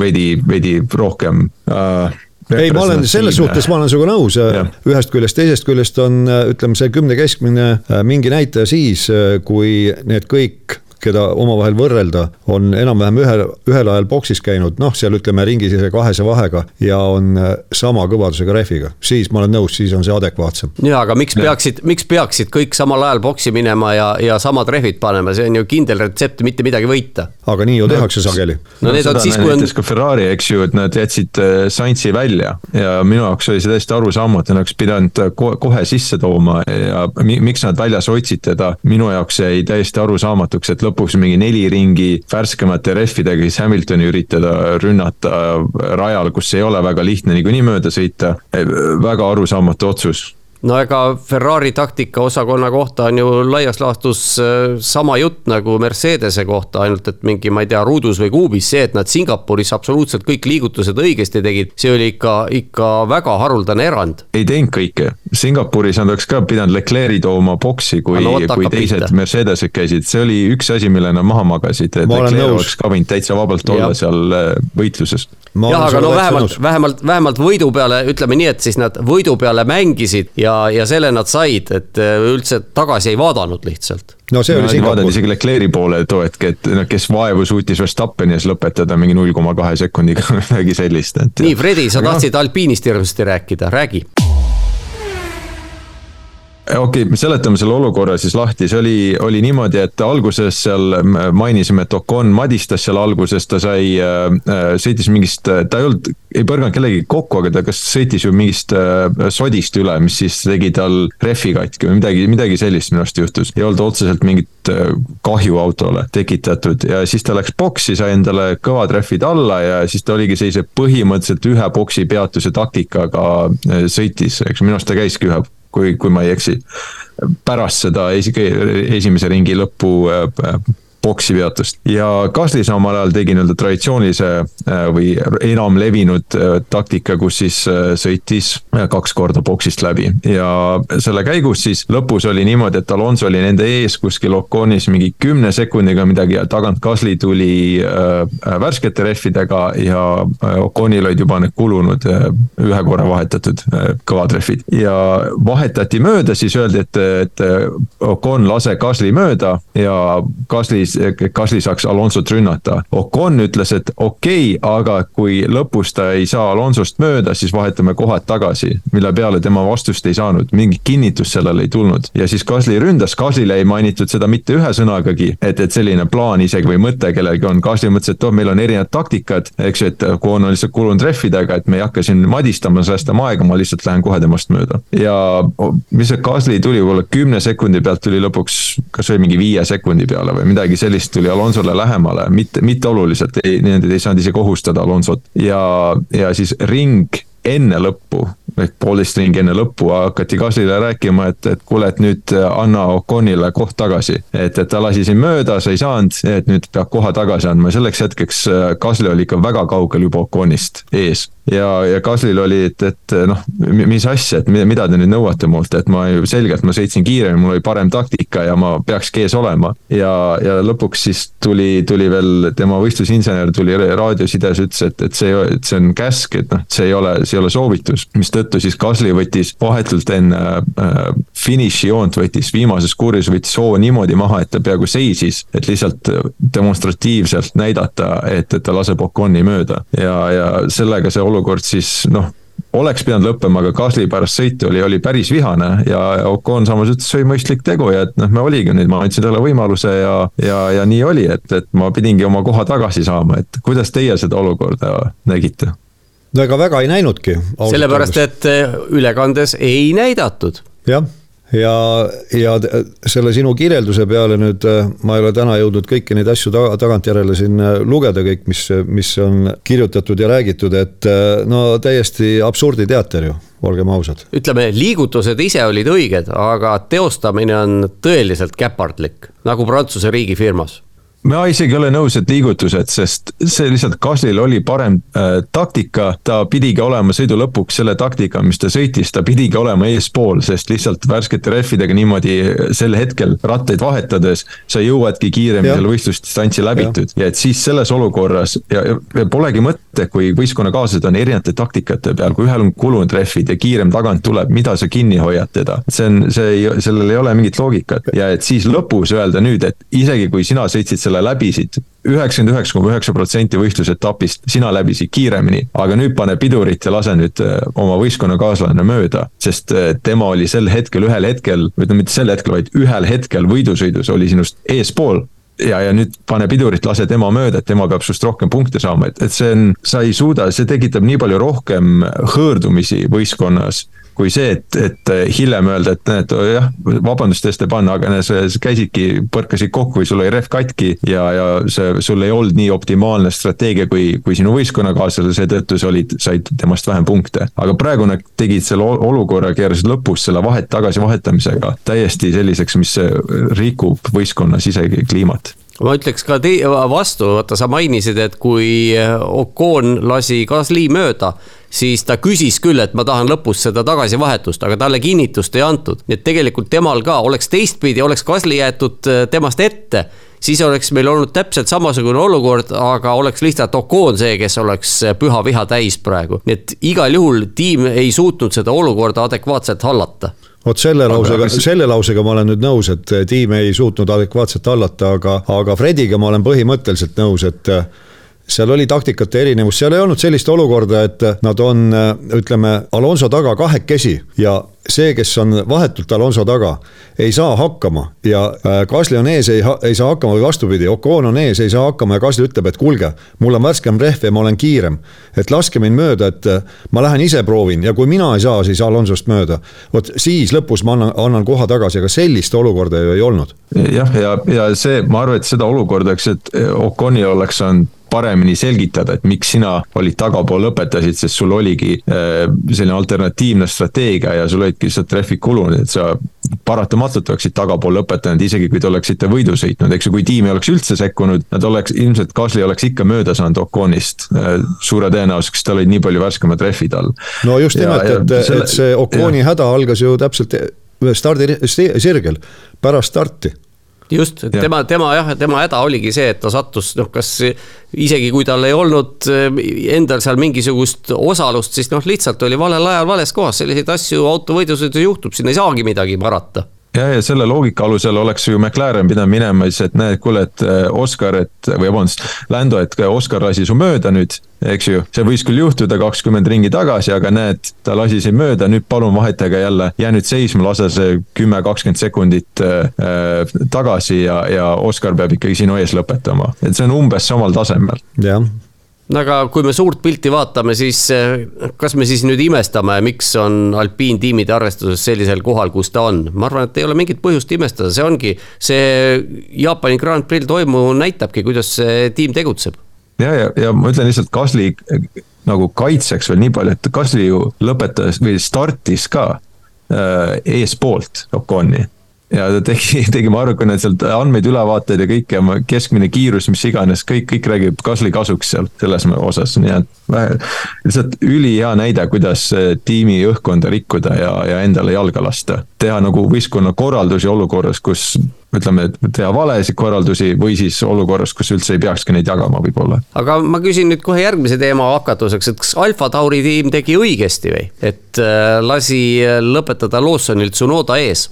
[SPEAKER 3] veidi, veidi rohkem äh,
[SPEAKER 2] ei, ma olen selles suhtes, ma olen sinuga nõus, ühest küljest, teisest küljest on, ütleme, see kümne keskmine äh, mingi näitaja siis, äh, kui need kõik keda omavahel võrrelda, on enam-vähem ühel, ühel ajal boksis käinud, noh, seal ütleme ringis kahese vahega ja on äh, sama kõvadusega rehviga, siis ma olen nõus, siis on see adekvaatsem.
[SPEAKER 1] ja, aga miks peaksid, miks peaksid kõik samal ajal boksi minema ja, ja samad rehvid panema, see on ju kindel retsept mitte midagi võita.
[SPEAKER 2] aga nii ju tehakse no, sageli.
[SPEAKER 3] no, no need on siis, kui on. ka Ferrari, eks ju, et nad jätsid äh, Sainzi välja ja minu jaoks oli see täiesti arusaamatu, nad oleks pidanud äh, kohe sisse tooma ja miks nad väljas hoidsid teda, minu jaoks jäi täiesti arusaamatuks, et lõpuks lõpuks mingi neli ringi värskemate rehvidega siis Hamiltoni üritada rünnata rajal, kus ei ole väga lihtne niikuinii mööda sõita. väga arusaamatu otsus
[SPEAKER 1] no ega Ferrari taktikaosakonna kohta on ju laias laastus äh, sama jutt nagu Mercedese kohta, ainult et mingi, ma ei tea, ruudus või kuubis, see, et nad Singapuris absoluutselt kõik liigutused õigesti tegid, see oli ikka, ikka väga haruldane erand.
[SPEAKER 3] ei teinud kõike, Singapuris nad oleks ka pidanud Leclerc'i tooma boksi, kui no,, kui teised pihta. Mercedesed käisid, see oli üks asi, mille nad maha magasid, et Leclerc oleks ka võinud täitsa vabalt olla ja. seal äh, võitluses.
[SPEAKER 1] jah, aga no vähemalt, vähemalt, vähemalt võidu peale, ütleme nii, et siis nad võidu peale mängisid ja ja, ja selle nad said, et äh, üldse tagasi ei vaadanud lihtsalt
[SPEAKER 3] no see oli no, Singapur. isegi Leclerc'i poole too hetk, et noh, kes vaevu suutis Verstappeni ees lõpetada mingi null koma kahe sekundiga, midagi sellist, et.
[SPEAKER 1] nii, Fredi, sa tahtsid no. alpiinist hirmsasti rääkida, räägi
[SPEAKER 3] okei okay,, seletame selle olukorra siis lahti, see oli, oli niimoodi, et alguses seal mainisime, et Ocon madistas seal alguses, ta sai äh,, äh sõitis mingist, ta ei olnud, ei põrganud kellegagi kokku, aga ta kas sõitis ju mingist äh, sodist üle, mis siis tegi tal rehvi katki või midagi, midagi sellist minu arust juhtus. ei olnud otseselt mingit äh, kahju autole tekitatud. Ja siis ta läks boksi, sai endale kõvad rehvid alla ja siis ta oligi sellise põhimõtteliselt ühe boksi peatuse taktikaga äh, sõitis, eks minu arust ta käiski ühe kui, kui ma ei eksi. pärast seda esi-, esimese ringi lõppu äh, boksi peatust. Ja Gasly samal ajal tegi nii-öelda traditsioonilise äh, või enam levinud äh, taktika, kus siis äh, sõitis kaks korda boksist läbi. Ja selle käigus siis lõpus oli niimoodi, et Alonso oli nende ees kuskil Oconis mingi kümne sekundiga midagi ja tagant Gasly tuli värskete rehvidega ja Oconil olid juba need kulunud ühe korra vahetatud kõvad rehvid. Ja vahetati mööda, siis öeldi, et, et Ocon lase Gasly mööda ja Gasly Gasly saaks Alonsot rünnata. Ocon ütles, et okei okay,, aga kui lõpus ta ei saa Alonsost mööda, siis vahetame kohad tagasi. mille peale tema vastust ei saanud, mingit kinnitust sellele ei tulnud ja siis Gasly ründas, Gaslyle ei mainitud seda mitte ühe sõnagagi, et, et selline plaan isegi või mõte kellelgi on. Gasly mõtles, et oh, meil on erinevad taktikad, eks ju, et Ocon on lihtsalt kulunud rehvidega, et me ei hakka siin madistama, säästama aega, ma lihtsalt lähen kohe temast mööda. ja mis see Gasly tuli võib-olla kümne sekundi pealt tuli lõpuks, kas oli mingi viie sekundi peale või midagi sellist tuli Alonsole lähemale, mitte, mitte oluliselt, ei, need ei saanud isegi ohustada Alonsot. Ja, ja siis ring enne lõppu ehk poolteist ringi enne lõppu hakati Gaslile rääkima, et, et kuule, et nüüd anna Oconile koht tagasi. et, et ta lasi siin mööda, sa ei saanud, et nüüd peab koha tagasi andma ja selleks hetkeks Gasly oli ikka väga kaugel juba Oconist ees ja, ja Gaslil oli, et, et noh, mis asja, et mida, te nüüd nõuate mult, et ma ju selgelt, ma sõitsin kiiremini, mul oli parem taktika ja ma peakski ees olema. ja, ja lõpuks siis tuli, tuli veel tema võistlusinsener tuli raadiosides, ütles, et, et see, see on käsk, et noh, see ei ole, see ei ole soovitus. mistõttu siis Gasly võttis vahetult enne äh, finišijoont, võttis viimases kuuris, võttis hoo niimoodi maha, et ta peaaegu seisis, et lihtsalt demonstratiivselt näidata, et, et ta laseb Oconi mööda ja, ja sellega see olukord siis noh oleks pidanud lõppema, aga Gasly pärast sõitu oli, oli päris vihane ja Ocon samas ütles, see oli mõistlik tegu ja et noh, me oligi nüüd, ma andsin talle võimaluse ja, ja, ja nii oli, et, et ma pidingi oma koha tagasi saama, et kuidas teie seda olukorda nägite?
[SPEAKER 2] No ega väga ei näinudki.
[SPEAKER 1] sellepärast, et ülekandes ei näidatud.
[SPEAKER 2] jah ja, ja selle sinu kirjelduse peale nüüd äh, ma ei ole täna jõudnud kõiki neid asju taga, tagantjärele siin äh, lugeda, kõik, mis, mis on kirjutatud ja räägitud, et no täiesti absurditeater ju olgem ausad.
[SPEAKER 1] ütleme, liigutused ise olid õiged, aga teostamine on tõeliselt käpardlik, nagu Prantsuse riigifirmas
[SPEAKER 3] ma isegi ei ole nõus, et liigutused, sest see lihtsalt Gaslil oli parem äh, taktika, ta pidigi olema sõidu lõpuks selle taktika, mis ta sõitis, ta pidigi olema eespool, sest lihtsalt värskete rehvidega niimoodi sel hetkel rattaid vahetades. sa jõuadki kiiremini selle võistlusdistantsi läbitud ja. ja et siis selles olukorras ja, ja polegi mõtet, kui võistkonnakaaslased on erinevate taktikate peal, kui ühel on kulunud rehvid ja kiirem tagant tuleb, mida sa kinni hoiad teda. see on, see ei, sellel ei ole mingit loogikat ja et siis lõpus öelda nüüd, et isegi kui sina sõitsid selle selle läbisid üheksakümmend üheksa koma üheksa protsenti võistlusetapist, sina läbisid kiiremini, aga nüüd pane pidurit ja lase nüüd äh, oma võistkonnakaaslane mööda. sest äh, tema oli sel hetkel, ühel hetkel, või ütleme mitte sel hetkel, vaid ühel hetkel võidusõidus oli sinust eespool ja, ja nüüd pane pidurit, lase tema mööda, et tema peab sinust rohkem punkte saama, et, et see on, sa ei suuda, see tekitab nii palju rohkem hõõrdumisi võistkonnas kui see, et, et hiljem öelda, et näed, jah, vabandust, Esteban, aga sa käisidki, põrkasid kokku või sul oli rehv katki ja, ja see, sul ei olnud nii optimaalne strateegia kui, kui sinu võistkonnakaaslasel, seetõttu sa olid, said temast vähem punkte. aga praegu nad tegid selle olukorra, keerasid lõpus selle vahet tagasi vahetamisega täiesti selliseks, mis rikub võistkonnas isegi kliimat
[SPEAKER 1] ma ütleks ka vastu, vaata sa mainisid, et kui Ocon lasi Gasly mööda, siis ta küsis küll, et ma tahan lõpus seda tagasivahetust, aga talle kinnitust ei antud. nii et tegelikult temal ka oleks teistpidi, oleks Gasly jäetud äh, temast ette, siis oleks meil olnud täpselt samasugune olukord, aga oleks lihtsalt Ocon see, kes oleks äh, püha viha täis praegu. nii et igal juhul tiim ei suutnud seda olukorda adekvaatselt hallata
[SPEAKER 2] vot selle lausega, selle lausega ma olen nüüd nõus, et tiim ei suutnud adekvaatselt hallata, aga, aga Frediga ma olen põhimõtteliselt nõus, et seal oli taktikate erinevus, seal ei olnud sellist olukorda, et nad on, ütleme, Alonso taga kahekesi ja see, kes on vahetult Alonso taga, ei saa hakkama ja äh, Gasly on ees, ei, ei saa hakkama või vastupidi, Ocon on ees, ei saa hakkama ja Gasly ütleb, et kuulge, mul on värskem rehv ja ma olen kiirem. et laske mind mööda, et äh, ma lähen ise proovin ja kui mina ei saa, siis Alonsost mööda. vot siis lõpus ma annan, annan koha tagasi, aga sellist olukorda ju ei olnud.
[SPEAKER 3] jah, ja, ja, ja see, ma arvan, et seda olukorda, eks, et Oconil oleks saanud paremini selgitada, et miks sina olid tagapool lõpetasid, sest sul oligi äh, selline alternatiivne strateegia ja sul olidki lihtsalt trehvid kulunud, et sa paratamatult oleksid tagapool lõpetanud, isegi kui te oleksite võidu sõitnud, eks ju, kui tiim ei oleks üldse sekkunud, nad oleks, ilmselt Gasly oleks ikka mööda saanud Oconist. Äh, suure tõenäosusega, sest tal olid nii palju värskemad rehvid all.
[SPEAKER 2] no just nimelt, et, selle... et see Oconi häda algas ju täpselt stardisirgel, pärast starti
[SPEAKER 1] just, tema, tema jah, tema häda oligi see, et ta sattus noh, kas isegi kui tal ei olnud eh, endal seal mingisugust osalust, siis noh, lihtsalt oli valel ajal vales kohas, selliseid asju autovõidusõidus juhtub, siin ei saagi midagi parata
[SPEAKER 3] ja, ja selle loogika alusel oleks ju McLaren pidanud minema siis, et näed, kuule, et äh, Oscar, et või vabandust, Lando, et Oscar lasi su mööda nüüd, eks ju. see võis küll juhtuda kakskümmend ringi tagasi, aga näed, ta lasi sind mööda, nüüd palun vahetage jälle, jää nüüd seisma, lase see kümme, kakskümmend sekundit äh, tagasi ja, ja Oscar peab ikkagi sinu ees lõpetama, et see on umbes samal tasemel.
[SPEAKER 2] jah
[SPEAKER 1] aga kui me suurt pilti vaatame, siis eh, kas me siis nüüd imestame, miks on alpiintiimide arvestuses sellisel kohal, kus ta on? ma arvan, et ei ole mingit põhjust imestada, see ongi, see Jaapani Grand Prix'l toimuv näitabki, kuidas see tiim tegutseb.
[SPEAKER 3] ja, ja, ja ma ütlen lihtsalt Gasly nagu kaitseks veel nii palju, et Gasly ju lõpetas või startis ka äh, eespoolt Oconi ja ta tegi, tegi, ma arvan, et sealt andmeid, ülevaateid ja kõike, keskmine kiirus, mis iganes, kõik, kõik räägib Gasly kasuks seal selles osas, nii et lihtsalt ülihea näide, kuidas tiimi õhkkonda rikkuda ja, ja endale jalga lasta. teha nagu võistkonna korraldusi olukorras, kus ütleme, teha valesid korraldusi või siis olukorras, kus üldse ei peakski neid jagama võib-olla.
[SPEAKER 1] aga ma küsin nüüd kohe järgmise teema hakatuseks, et kas Alfa Tauri tiim tegi õigesti või, et äh, lasi lõpetada Lawsonilt Tsunoda ees?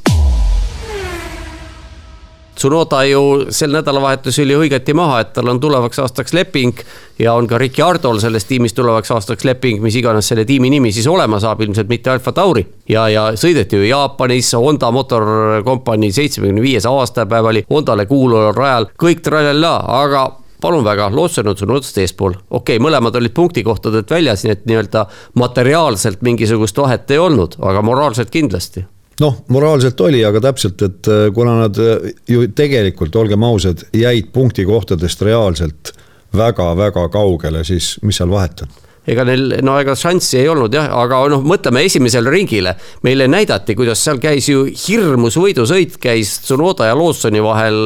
[SPEAKER 1] Tsunoda ju sel nädalavahetusel ju hõigati maha, et tal on tulevaks aastaks leping. ja on ka Ricciardol selles tiimis tulevaks aastaks leping, mis iganes selle tiimi nimi siis olema saab, ilmselt mitte Alfa Tauri. ja, ja sõideti ju Jaapanis, Honda Motor Company seitsmekümne viies aastapäev oli Hondale kuuluval rajal, kõik trallala, aga palun väga, Lawson on sinust eespool, okei okay,, mõlemad olid punktikohtadelt väljas, nii et nii-öelda materiaalselt mingisugust vahet ei olnud, aga moraalselt kindlasti
[SPEAKER 2] noh, moraalselt oli, aga täpselt, et äh, kuna nad äh, ju tegelikult, olgem ausad, jäid punktikohtadest reaalselt väga-väga kaugele, siis mis seal vahet on
[SPEAKER 1] ega neil, no ega šanssi ei olnud jah, aga noh, mõtleme esimesele ringile. meile näidati, kuidas seal käis ju hirmus võidusõit käis Tsunoda ja Lawsoni vahel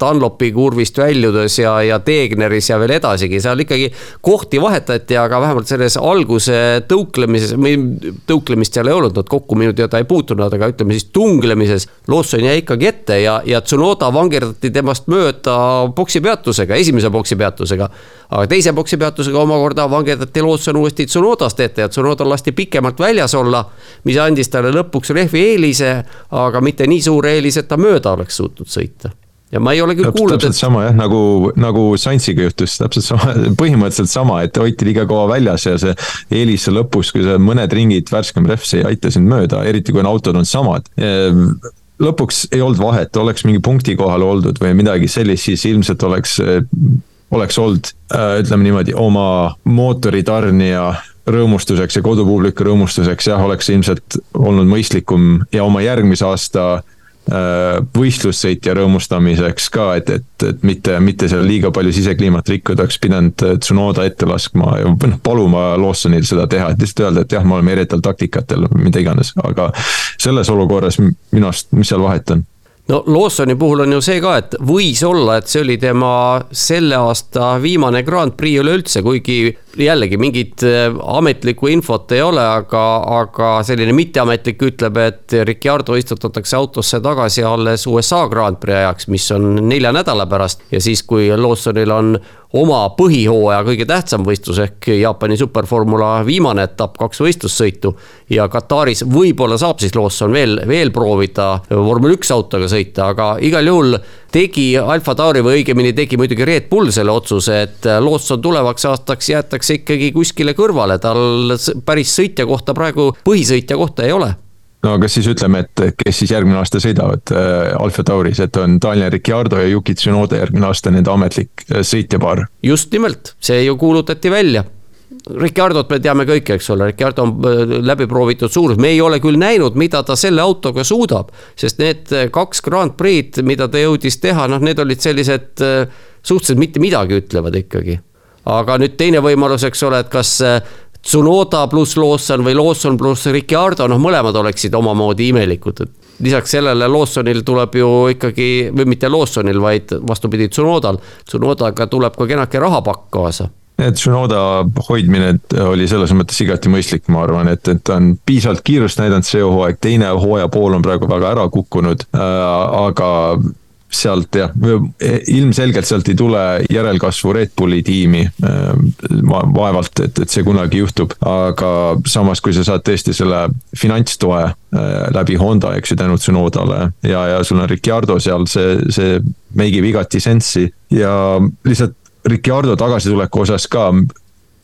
[SPEAKER 1] Dunlopi kurvist väljudes ja, ja Tegneris ja veel edasigi, seal ikkagi kohti vahetati, aga vähemalt selles alguse tõuklemises, tõuklemist seal ei olnud, nad kokku minu teada ei puutunud, aga ütleme siis tunglemises. Lawson jäi ikkagi ette ja, ja Tsunoda vangerdati temast mööda boksi peatusega, esimese boksi peatusega. aga teise boksi peatusega omakorda vangerdati Lawson uuesti Tsunodast ette ja Tsunodal lasti pikemalt väljas olla. mis andis talle lõpuks rehvi eelise, aga mitte nii suure eelise, et ta mööda oleks suutnud sõita ja ma ei ole küll kuulnud.
[SPEAKER 3] täpselt et... sama jah, nagu, nagu Saintsiga juhtus, täpselt sama, põhimõtteliselt sama, et hoiti liiga kaua väljas ja see eelis lõpus, kui sa mõned ringid värskem rehv, see ei aita sind mööda, eriti kui on autod on samad lõpuks ei olnud vahet, oleks mingi punkti kohal oldud või midagi sellist, siis ilmselt oleks oleks olnud, äh, ütleme niimoodi, oma mootoritarnija rõõmustuseks ja kodupubliku rõõmustuseks jah, oleks ilmselt olnud mõistlikum ja oma järgmise aasta äh, võistlussõitja rõõmustamiseks ka, et, et, et mitte, mitte seal liiga palju sisekliimat rikkuda, oleks pidanud äh, Tsunoda ette laskma ja noh, paluma Lawsonil seda teha, et lihtsalt öelda, et jah, me oleme erinevatel taktikatel, mida iganes, aga selles olukorras minu arust, mis seal vahet on
[SPEAKER 1] no Lawsoni puhul on ju see ka, et võis olla, et see oli tema selle aasta viimane Grand Prix üleüldse, kuigi jällegi mingit äh, ametlikku infot ei ole, aga, aga selline mitteametlik ütleb, et Ricardo istutatakse autosse tagasi alles USA Grand Prix ajaks, mis on nelja nädala pärast. ja siis, kui Lawsonil on oma põhihooaja kõige tähtsam võistlus ehk Jaapani superformula viimane etapp, kaks võistlussõitu. ja Kataris võib-olla saab siis Lawson veel, veel proovida vormel üks autoga sõita, aga igal juhul tegi Alfa Tauri või õigemini tegi muidugi Red Bull selle otsuse, et Lawson tulevaks aastaks jäetakse ikkagi kuskile kõrvale, tal päris sõitja kohta praegu, põhisõitja kohta ei ole
[SPEAKER 3] no kas siis ütleme, et kes siis järgmine aasta sõidavad äh, Alfa Tauris, et on Daniel Ricciardo ja Yuki Tsunoda järgmine aasta nende ametlik äh, sõitjapaar?
[SPEAKER 1] just nimelt, see ju kuulutati välja Ricardot me teame kõik, eks ole, Ricardo on äh, läbi proovitud suurus, me ei ole küll näinud, mida ta selle autoga suudab. sest need äh, kaks Grand Prix'd, mida ta jõudis teha, noh, need olid sellised suhteliselt mitte midagi ütlevad ikkagi. aga nüüd teine võimalus, eks ole, et kas Tsunoda pluss Lawson või Lawson pluss Ricardo, noh, mõlemad oleksid omamoodi imelikud, et lisaks sellele Lawsonil tuleb ju ikkagi, või mitte Lawsonil, vaid vastupidi, Tsunodal. Tsunodaga tuleb ka kenake rahapakk kaasa
[SPEAKER 3] et Tsunoda hoidmine oli selles mõttes igati mõistlik, ma arvan, et, et ta on piisavalt kiirust näidanud see hooaeg, teine hooaja pool on praegu väga ära kukkunud äh,, aga sealt jah, ilmselgelt sealt ei tule järelkasvu Red Bulli tiimi va. vaevalt, et, et see kunagi juhtub, aga samas, kui sa saad tõesti selle finantstoe läbi Honda, eks ju, tänu Tsunodale ja, ja sul on Ricardo seal, see, see make ib igati sensi ja lihtsalt Ricardo tagasituleku osas ka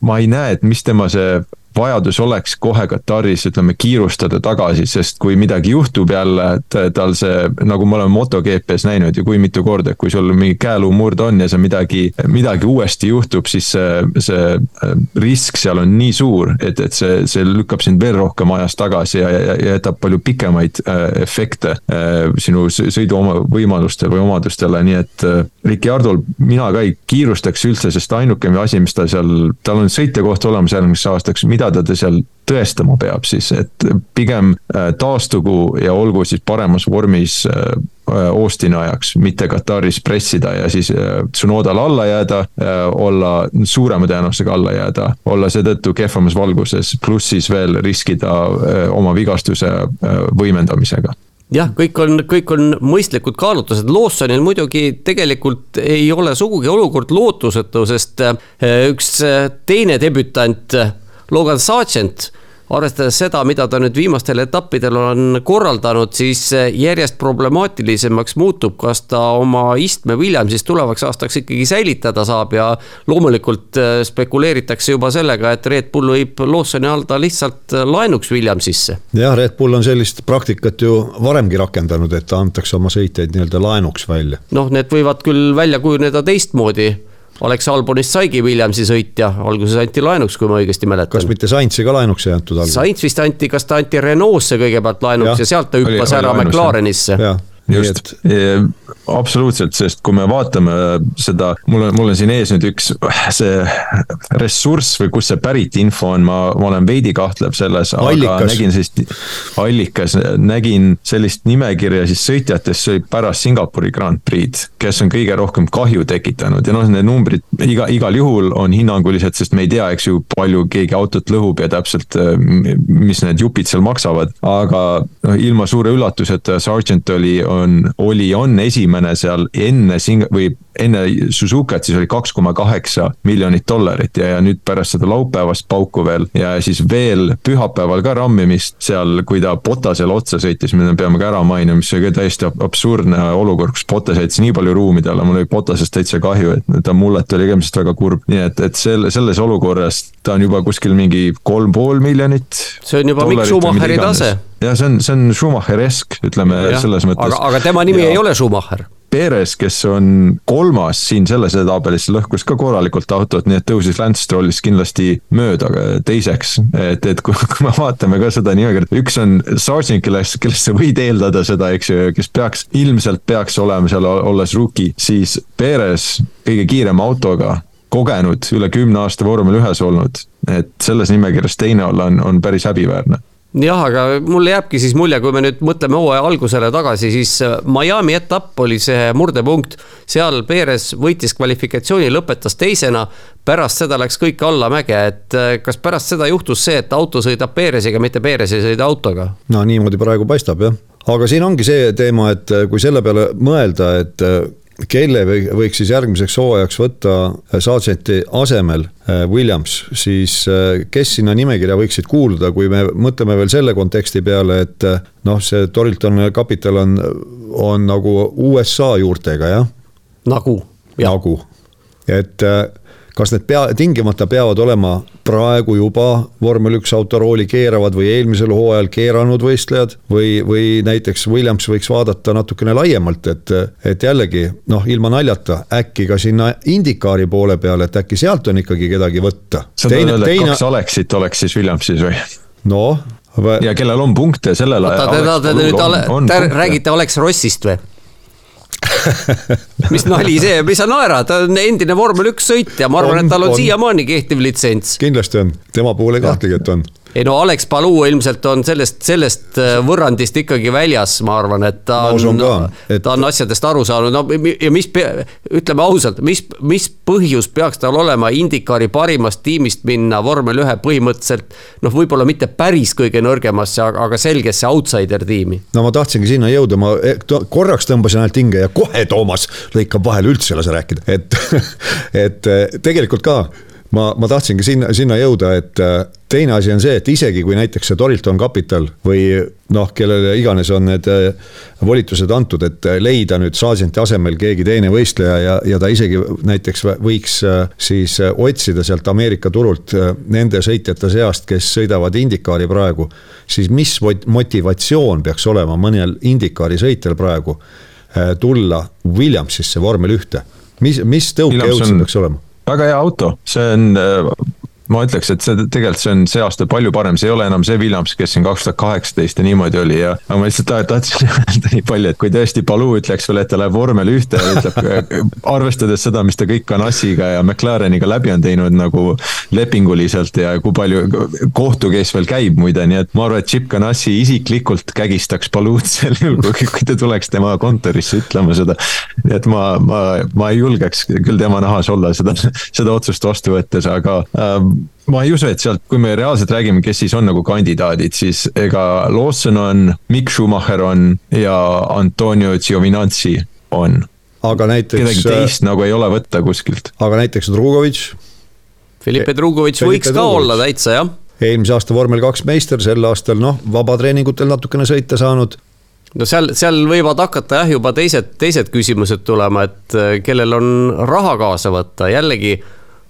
[SPEAKER 3] ma ei näe, et mis tema see vajadus oleks kohe Kataris, ütleme, kiirustada tagasi, sest kui midagi juhtub jälle, et tal see, nagu me oleme MotoGP-s näinud ju kui mitu korda, et kui sul mingi käeluumurd on ja see midagi, midagi uuesti juhtub, siis see, see äh, risk seal on nii suur, et, et see, see lükkab sind veel rohkem ajas tagasi ja, ja, ja jätab palju pikemaid äh, efekte äh, sinu sõidu oma võimalustele või omadustele, nii et Ricciardol mina ka ei kiirustaks üldse, sest ainuke asi, mis ta seal, tal on sõitjakoht olemas järgmiseks aastaks, mida mida ta seal tõestama peab siis, et pigem äh, taastugu ja olgu siis paremas vormis äh, äh, Austini ajaks, mitte Kataris pressida ja siis Tsunodale alla jääda, olla suurema tõenäosusega alla jääda, olla seetõttu kehvemas valguses, pluss siis veel riskida oma vigastuse võimendamisega.
[SPEAKER 1] Jah, kõik on, kõik on mõistlikud kaalutlused, Lawsonil muidugi tegelikult ei ole sugugi olukord lootusetu, sest üks teine debütant Logan Sargent arvestades seda, mida ta nüüd viimastel etappidel on korraldanud, siis järjest problemaatilisemaks muutub, kas ta oma istme Williamsis tulevaks aastaks ikkagi säilitada saab ja loomulikult äh, spekuleeritakse juba sellega, et Red Bull võib Lawsoni anda lihtsalt laenuks Williamsisse.
[SPEAKER 2] jah, Red Bull on sellist praktikat ju varemgi rakendanud, et antakse oma sõitjaid nii-öelda laenuks välja.
[SPEAKER 1] noh, need võivad küll välja kujuneda teistmoodi Alex Albonist saigi Williamsi sõitja, alguses anti laenuks, kui ma õigesti mäletan.
[SPEAKER 2] kas mitte Sainzi ka laenuks ei antud alguses?
[SPEAKER 1] Sainz vist anti, kas ta anti Renault'sse kõigepealt laenuks ja, ja sealt ta hüppas ära McLarenisse
[SPEAKER 3] just, absoluutselt, sest kui me vaatame seda, mul on, mul on siin ees nüüd üks see ressurss või kust see pärit info on, ma, ma olen veidi kahtlev selles, aga nägin sellist, allikas, nägin sellist nimekirja siis sõitjatest, see oli pärast Singapuri Grand Prix'd, kes on kõige rohkem kahju tekitanud. Ja noh, need numbrid iga, igal juhul on hinnangulised, sest me ei tea, eks ju, palju keegi autot lõhub ja täpselt, mis need jupid seal maksavad, aga noh, ilma suure üllatuseta Sargent oli on, oli, on esimene seal enne Sing- või enne Suzukat siis oli kaks koma kaheksa miljonit dollarit ja, ja nüüd pärast seda laupäevast pauku veel ja siis veel pühapäeval ka rammimist seal, kui ta Botasele otsa sõitis, mida me peame ka ära mainima, mis oli ka täiesti absurdne olukord, kus Botas jättis nii palju ruumi talle, mul oli Botasest täitsa kahju, et ta mullet oli ka ilmselt väga kurb, nii et, et selle, selles olukorras ta on juba kuskil mingi kolm pool miljonit.
[SPEAKER 1] see on juba Mikk Schumacheri tase
[SPEAKER 3] ja see on, see on Schumacher-esk, ütleme ja, selles mõttes.
[SPEAKER 1] aga, aga tema nimi ja. ei ole Schumacher
[SPEAKER 3] Perez, kes on kolmas siin selles tabelis, lõhkus ka korralikult autot, nii et tõusis Lance Strollist kindlasti mööda teiseks. et, et kui, kui me vaatame ka seda nimekirja, üks on Sargent, kellest, kellest sa võid eeldada seda, eks ju, kes peaks, ilmselt peaks olema seal olles rookie, siis Perez kõige kiirema autoga kogenud, üle kümne aasta vormel ühes olnud, et selles nimekirjas teine olla on, on päris häbiväärne
[SPEAKER 1] jah, aga mulle jääbki siis mulje, kui me nüüd mõtleme hooaja algusele tagasi, siis äh, Miami etapp oli see murdepunkt. seal Perez võitis kvalifikatsiooni, lõpetas teisena. pärast seda läks kõik allamäge, et äh, kas pärast seda juhtus see, et auto sõidab Perez'iga, mitte Perez ei sõida autoga?
[SPEAKER 2] no niimoodi praegu paistab jah aga siin ongi see teema, et äh, kui selle peale mõelda, et kelle võiks siis järgmiseks hooajaks võtta äh, Sargenti asemel äh, Williams, siis äh, kes sinna nimekirja võiksid kuuluda, kui me mõtleme veel selle konteksti peale, et noh, see Torilton kapital on, on nagu USA juurtega, jah?
[SPEAKER 1] nagu.
[SPEAKER 2] nagu, et kas need pea, tingimata peavad olema praegu juba vormel üks autorooli keeravad või eelmisel hooajal keeranud võistlejad või, või näiteks Williams võiks vaadata natukene laiemalt, et, et jällegi noh, ilma naljata, äkki ka sinna Indikaari poole peale, et äkki sealt on ikkagi kedagi võtta.
[SPEAKER 3] sa tahad öelda, et teine... kaks Alexit oleks siis Williamsis või?
[SPEAKER 2] noh.
[SPEAKER 3] ja kellel on punkte sellel
[SPEAKER 1] ajal. oota, te tahate nüüd, te räägite Alex Rossist või? mis nali see, mis sa naerad, ta on endine vormel üks sõitja, ma arvan, et tal on, on. siiamaani kehtiv litsents.
[SPEAKER 2] kindlasti on, tema puhul ei kahtlegi, et on
[SPEAKER 1] ei no Alex Paluu ilmselt on sellest, sellest äh, võrrandist ikkagi väljas, ma arvan, et ta on, et... ta on asjadest aru saanud, no ja mis, ütleme ausalt, mis, mis põhjus peaks tal olema Indikaari parimast tiimist minna vormel ühe põhimõtteliselt noh, võib-olla mitte päris kõige nõrgemasse, aga selgesse outsider tiimi.
[SPEAKER 2] no ma tahtsingi sinna jõuda, ma eh, korraks tõmbasin ainult hinge ja kohe Toomas lõikab vahele, üldse ei lase rääkida, et, et eh, tegelikult ka ma, ma tahtsingi sinna, sinna jõuda, et äh, teine asi on see, et isegi kui näiteks see Torilton Capital või noh, kellele iganes on need äh, volitused antud, et äh, leida nüüd Sargenti asemel keegi teine võistleja ja, ja ta isegi näiteks võiks siis otsida sealt Ameerika turult nende sõitjate seast, kes sõidavad Indikaari praegu, siis mis motivatsioon peaks olema mõnel Indikaari sõitjal praegu tulla Williamsisse vormel ühte? mis, mis tõukejõud see peaks olema?
[SPEAKER 3] Väga hea auto, see on äh, ma ütleks, et see tegelikult see on see aasta palju parem, see ei ole enam see Williams, kes siin kaks tuhat kaheksateist ja niimoodi oli ja. aga ma lihtsalt tahtsin öelda nii palju, et kui tõesti Palu ütleks veel, et ta läheb vormel ühte ja ütleb, arvestades seda, mis ta kõik Ganassiga ja McLareniga läbi on teinud nagu lepinguliselt ja kui palju kohtu case veel käib muide, nii et ma arvan, et Chip Ganassi isiklikult kägistaks Paluud sel juhul, kui ta tuleks tema kontorisse ütlema seda. et ma, ma, ma ei julgeks küll tema nahas olla seda, seda otsust vastu võttes, aga ähm, ma ei usu, et sealt, kui me reaalselt räägime, kes siis on nagu kandidaadid, siis ega Lawson on, Mikk Schumacher on ja Antonio Giovinazzi on.
[SPEAKER 2] aga näiteks.
[SPEAKER 3] kedagi teist nagu ei ole võtta kuskilt.
[SPEAKER 2] aga näiteks Drugovitš.
[SPEAKER 1] Felipe Drugovitš võiks ka olla täitsa jah.
[SPEAKER 2] eelmise aasta vormel kaks meister, sel aastal noh, vabatreeningutel natukene sõita saanud
[SPEAKER 1] no seal, seal võivad hakata jah, juba teised, teised küsimused tulema, et äh, kellel on raha kaasa võtta, jällegi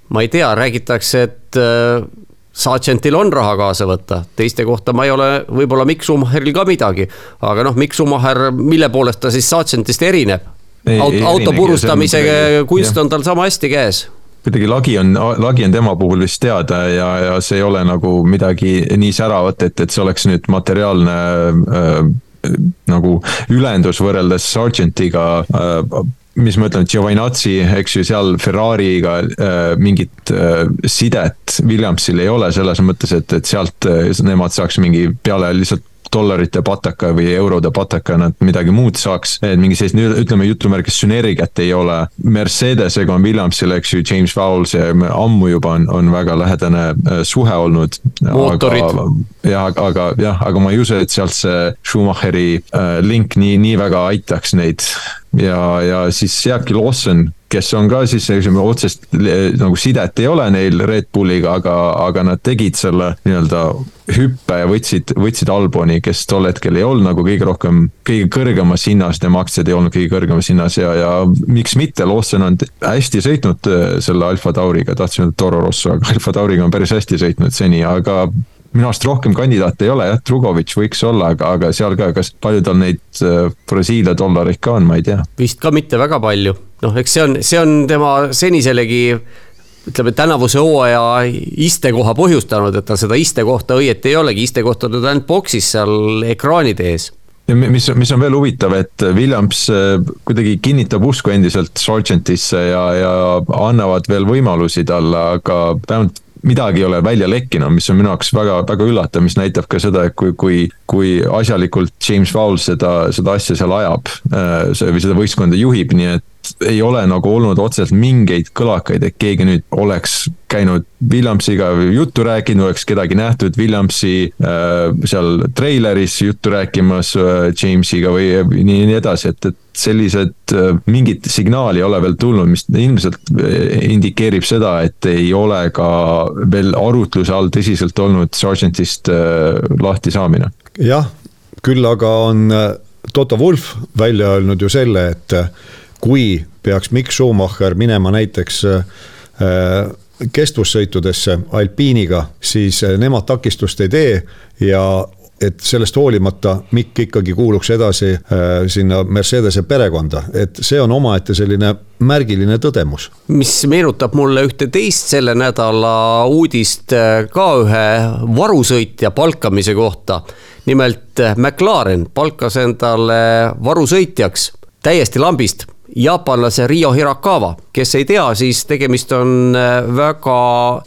[SPEAKER 1] ma ei tea, räägitakse, et äh, Sargentil on raha kaasa võtta, teiste kohta ma ei ole, võib-olla Mikk Schumacheril ka midagi. aga noh, Mikk Schumacher, mille poolest ta siis Sargentist erineb? auto, purustamise kunst on tal sama hästi käes
[SPEAKER 3] kuidagi lagi on, lagi on tema puhul vist teada ja, ja see ei ole nagu midagi nii säravat, et, et see oleks nüüd materiaalne äh, nagu ülendus võrreldes Sargentiga äh, mis ma ütlen, Giovinazzi, eks ju, seal Ferrari'ga äh, mingit äh, sidet Williamsil ei ole selles mõttes, et, et sealt äh, nemad saaks mingi peale lihtsalt dollarite pataka või eurode pataka nad midagi muud saaks. et mingi sellist, ütleme jutumärkis sünergiat ei ole. Mercedesega on Williamsil, eks ju, James Vowell, see ammu juba on, on väga lähedane suhe olnud.
[SPEAKER 1] mootorid.
[SPEAKER 3] jah, aga jah, aga ma ei usu, et sealt see Schumacheri link nii, nii väga aitaks neid ja, ja siis jääbki Lawson, kes on ka siis, otsest nagu sidet ei ole neil Red Bulliga, aga, aga nad tegid selle nii-öelda hüppe ja võtsid, võtsid Alboni, kes tol hetkel ei olnud nagu kõige rohkem, kõige kõrgemas hinnas, tema aktsiad ei olnud kõige kõrgemas hinnas ja, ja miks mitte, Lawson on hästi sõitnud äh, selle Alfa Tauriga, tahtsin öelda Toro Rosso, aga Alfa Tauriga on päris hästi sõitnud seni, aga minu arust rohkem kandidaate ei ole jah, Drugovitš võiks olla, aga, aga seal ka, kas palju tal neid äh, Brasiilia dollareid ka on, ma ei tea.
[SPEAKER 1] vist ka mitte väga palju, noh, eks see on, see on tema seniselegi ütleme, tänavuse hooaja istekoha põhjustanud, et tal seda istekohta õieti ei olegi, istekoht on nüüd ainult boksis seal ekraanide ees.
[SPEAKER 3] Ja mis, mis on veel huvitav, et Williams äh, kuidagi kinnitab usku endiselt Sargentisse ja, ja annavad veel võimalusi talle, aga vähemalt midagi ei ole välja lekkinud, mis on minu jaoks väga, väga üllatav, mis näitab ka seda, et kui, kui, kui asjalikult James Vowell seda, seda asja seal ajab. Äh, või seda võistkonda juhib, nii et ei ole nagu olnud otseselt mingeid kõlakaid, et keegi nüüd oleks käinud Williamsiga juttu rääkinud, oleks kedagi nähtud Williamsi äh, seal treileris juttu rääkimas äh, Jamesiga või nii, nii edasi, et, et sellised äh, mingit signaali ei ole veel tulnud, mis ilmselt äh, indikeerib seda, et ei ole ka veel arutluse all tõsiselt olnud Sargentist äh, lahti saamine.
[SPEAKER 2] jah, küll aga on äh, Toto Wolf välja öelnud ju selle, et kui peaks Mikk Schumacher minema näiteks äh, kestvussõitudesse alpiiniga, siis äh, nemad takistust ei tee ja et sellest hoolimata Mikk ikkagi kuuluks edasi äh, sinna Mercedese perekonda, et see on omaette selline märgiline tõdemus.
[SPEAKER 1] mis meenutab mulle ühte teist selle nädala uudist äh, ka ühe varusõitja palkamise kohta. nimelt McLaren palkas endale varusõitjaks täiesti lambist jaapanlase Rio Hirakawa. kes ei tea, siis tegemist on väga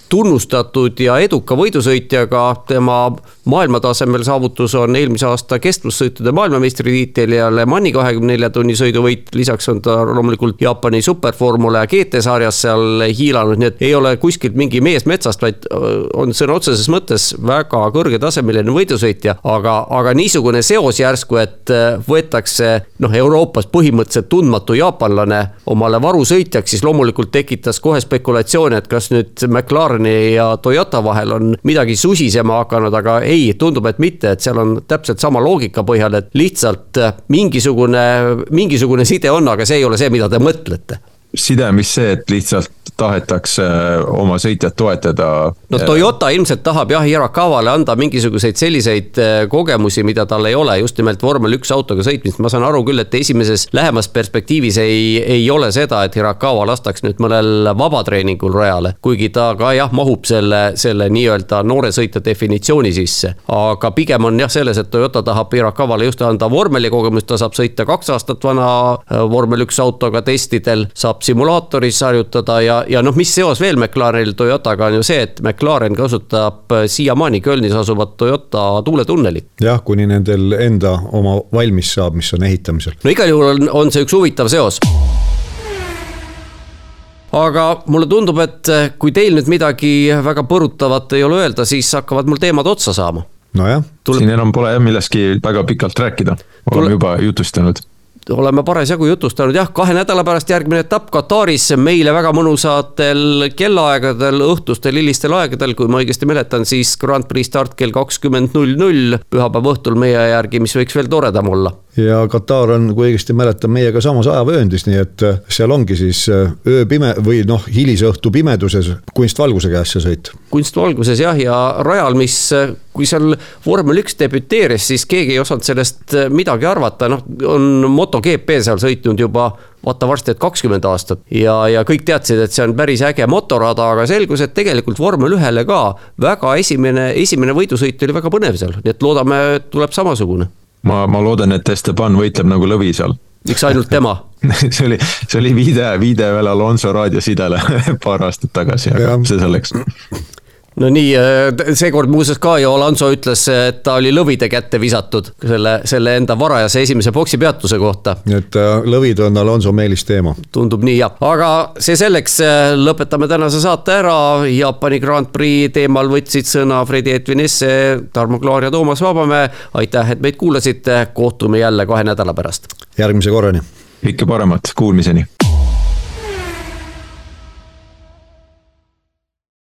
[SPEAKER 1] tunnustatud ja eduka võidusõitjaga, tema maailmatasemel saavutus on eelmise aasta kestvussõitude maailmameistritiitel ja Le Mani kahekümne nelja tunni sõiduvõit, lisaks on ta loomulikult Jaapani superformula GT sarjas seal hiilanud, nii et ei ole kuskilt mingi mees metsast, vaid on sõna otseses mõttes väga kõrgetasemeline võidusõitja, aga, aga niisugune seos järsku, et võetakse noh, Euroopas põhimõtteliselt tundmatu jaapanlane omale varusõitjaks, siis loomulikult tekitas kohe spekulatsioone, et kas nüüd McLareni ja Toyota vahel on midagi susisema hakanud, aga ei tundub, et mitte, et seal on täpselt sama loogika põhjal, et lihtsalt mingisugune, mingisugune side on, aga see ei ole see, mida te mõtlete
[SPEAKER 3] side vist see, et lihtsalt tahetakse äh, oma sõitjat toetada.
[SPEAKER 1] no Toyota ilmselt tahab jah, Hirakavale anda mingisuguseid selliseid äh, kogemusi, mida tal ei ole, just nimelt vormel üks autoga sõitmist, ma saan aru küll, et esimeses lähemas perspektiivis ei, ei ole seda, et Hirakava lastaks nüüd mõnel vabatreeningul rajale. kuigi ta ka jah, mahub selle, selle nii-öelda noore sõitja definitsiooni sisse. aga pigem on jah selles, et Toyota tahab Hirakavale just anda vormelikogemust, ta saab sõita kaks aastat vana äh, vormel üks autoga testidel, saab simulaatoris harjutada ja, ja noh, mis seos veel McLarenil Toyotaga on ju see, et McLaren kasutab siiamaani Kölnis asuvat Toyota tuuletunnelit.
[SPEAKER 2] jah, kuni nendel enda oma valmis saab, mis on ehitamisel.
[SPEAKER 1] no igal juhul on, on see üks huvitav seos aga mulle tundub, et kui teil nüüd midagi väga põrutavat ei ole öelda, siis hakkavad mul teemad otsa saama.
[SPEAKER 2] nojah.
[SPEAKER 3] siin enam pole jah millestki väga pikalt rääkida, oleme Tule... juba jutustanud
[SPEAKER 1] oleme parasjagu jutustanud jah, kahe nädala pärast järgmine etapp Kataris meile väga mõnusatel kellaaegadel, õhtustel hilistel aegadel, kui ma õigesti mäletan, siis Grand Prix start kell kakskümmend null null pühapäeva õhtul meie järgi, mis võiks veel toredam olla
[SPEAKER 2] ja Katar on, kui õigesti mäletan, meiega samas ajavööndis, nii et äh, seal ongi siis äh, ööpime või noh, hilisõhtu pimeduses kunstvalguse käes see sõit.
[SPEAKER 1] kunstvalguses jah, ja rajal, mis, äh, kui seal vormel üks debüteeris, siis keegi ei osanud sellest midagi arvata, noh, on MotoGP seal sõitnud juba vaata varsti, et kakskümmend aastat. Ja, ja kõik teadsid, et see on päris äge motorada, aga selgus, et tegelikult vormel ühele ka väga esimene, esimene võidusõit oli väga põnev seal, nii et loodame, tuleb samasugune
[SPEAKER 3] ma, ma loodan, et Esteban võitleb nagu lõvi seal.
[SPEAKER 1] miks ainult tema
[SPEAKER 3] see oli, see oli viide, viide veel Alonso raadiosidele paar aastat tagasi, aga ja. see selleks
[SPEAKER 1] no nii, äh, seekord muuseas ka ju Alonso ütles, et ta oli lõvide kätte visatud selle, selle enda varajase esimese boksipeatuse kohta.
[SPEAKER 2] nii et äh, lõvid on Alonso meelisteema.
[SPEAKER 1] tundub nii jah, aga see selleks, äh, lõpetame tänase saate ära. Jaapani Grand Prix teemal võtsid sõna Fredi Edvin Esse, Tarmo Klaar ja Toomas Vabamäe. aitäh, et meid kuulasite, kohtume jälle kahe nädala pärast.
[SPEAKER 2] järgmise korrani.
[SPEAKER 3] kõike paremat, kuulmiseni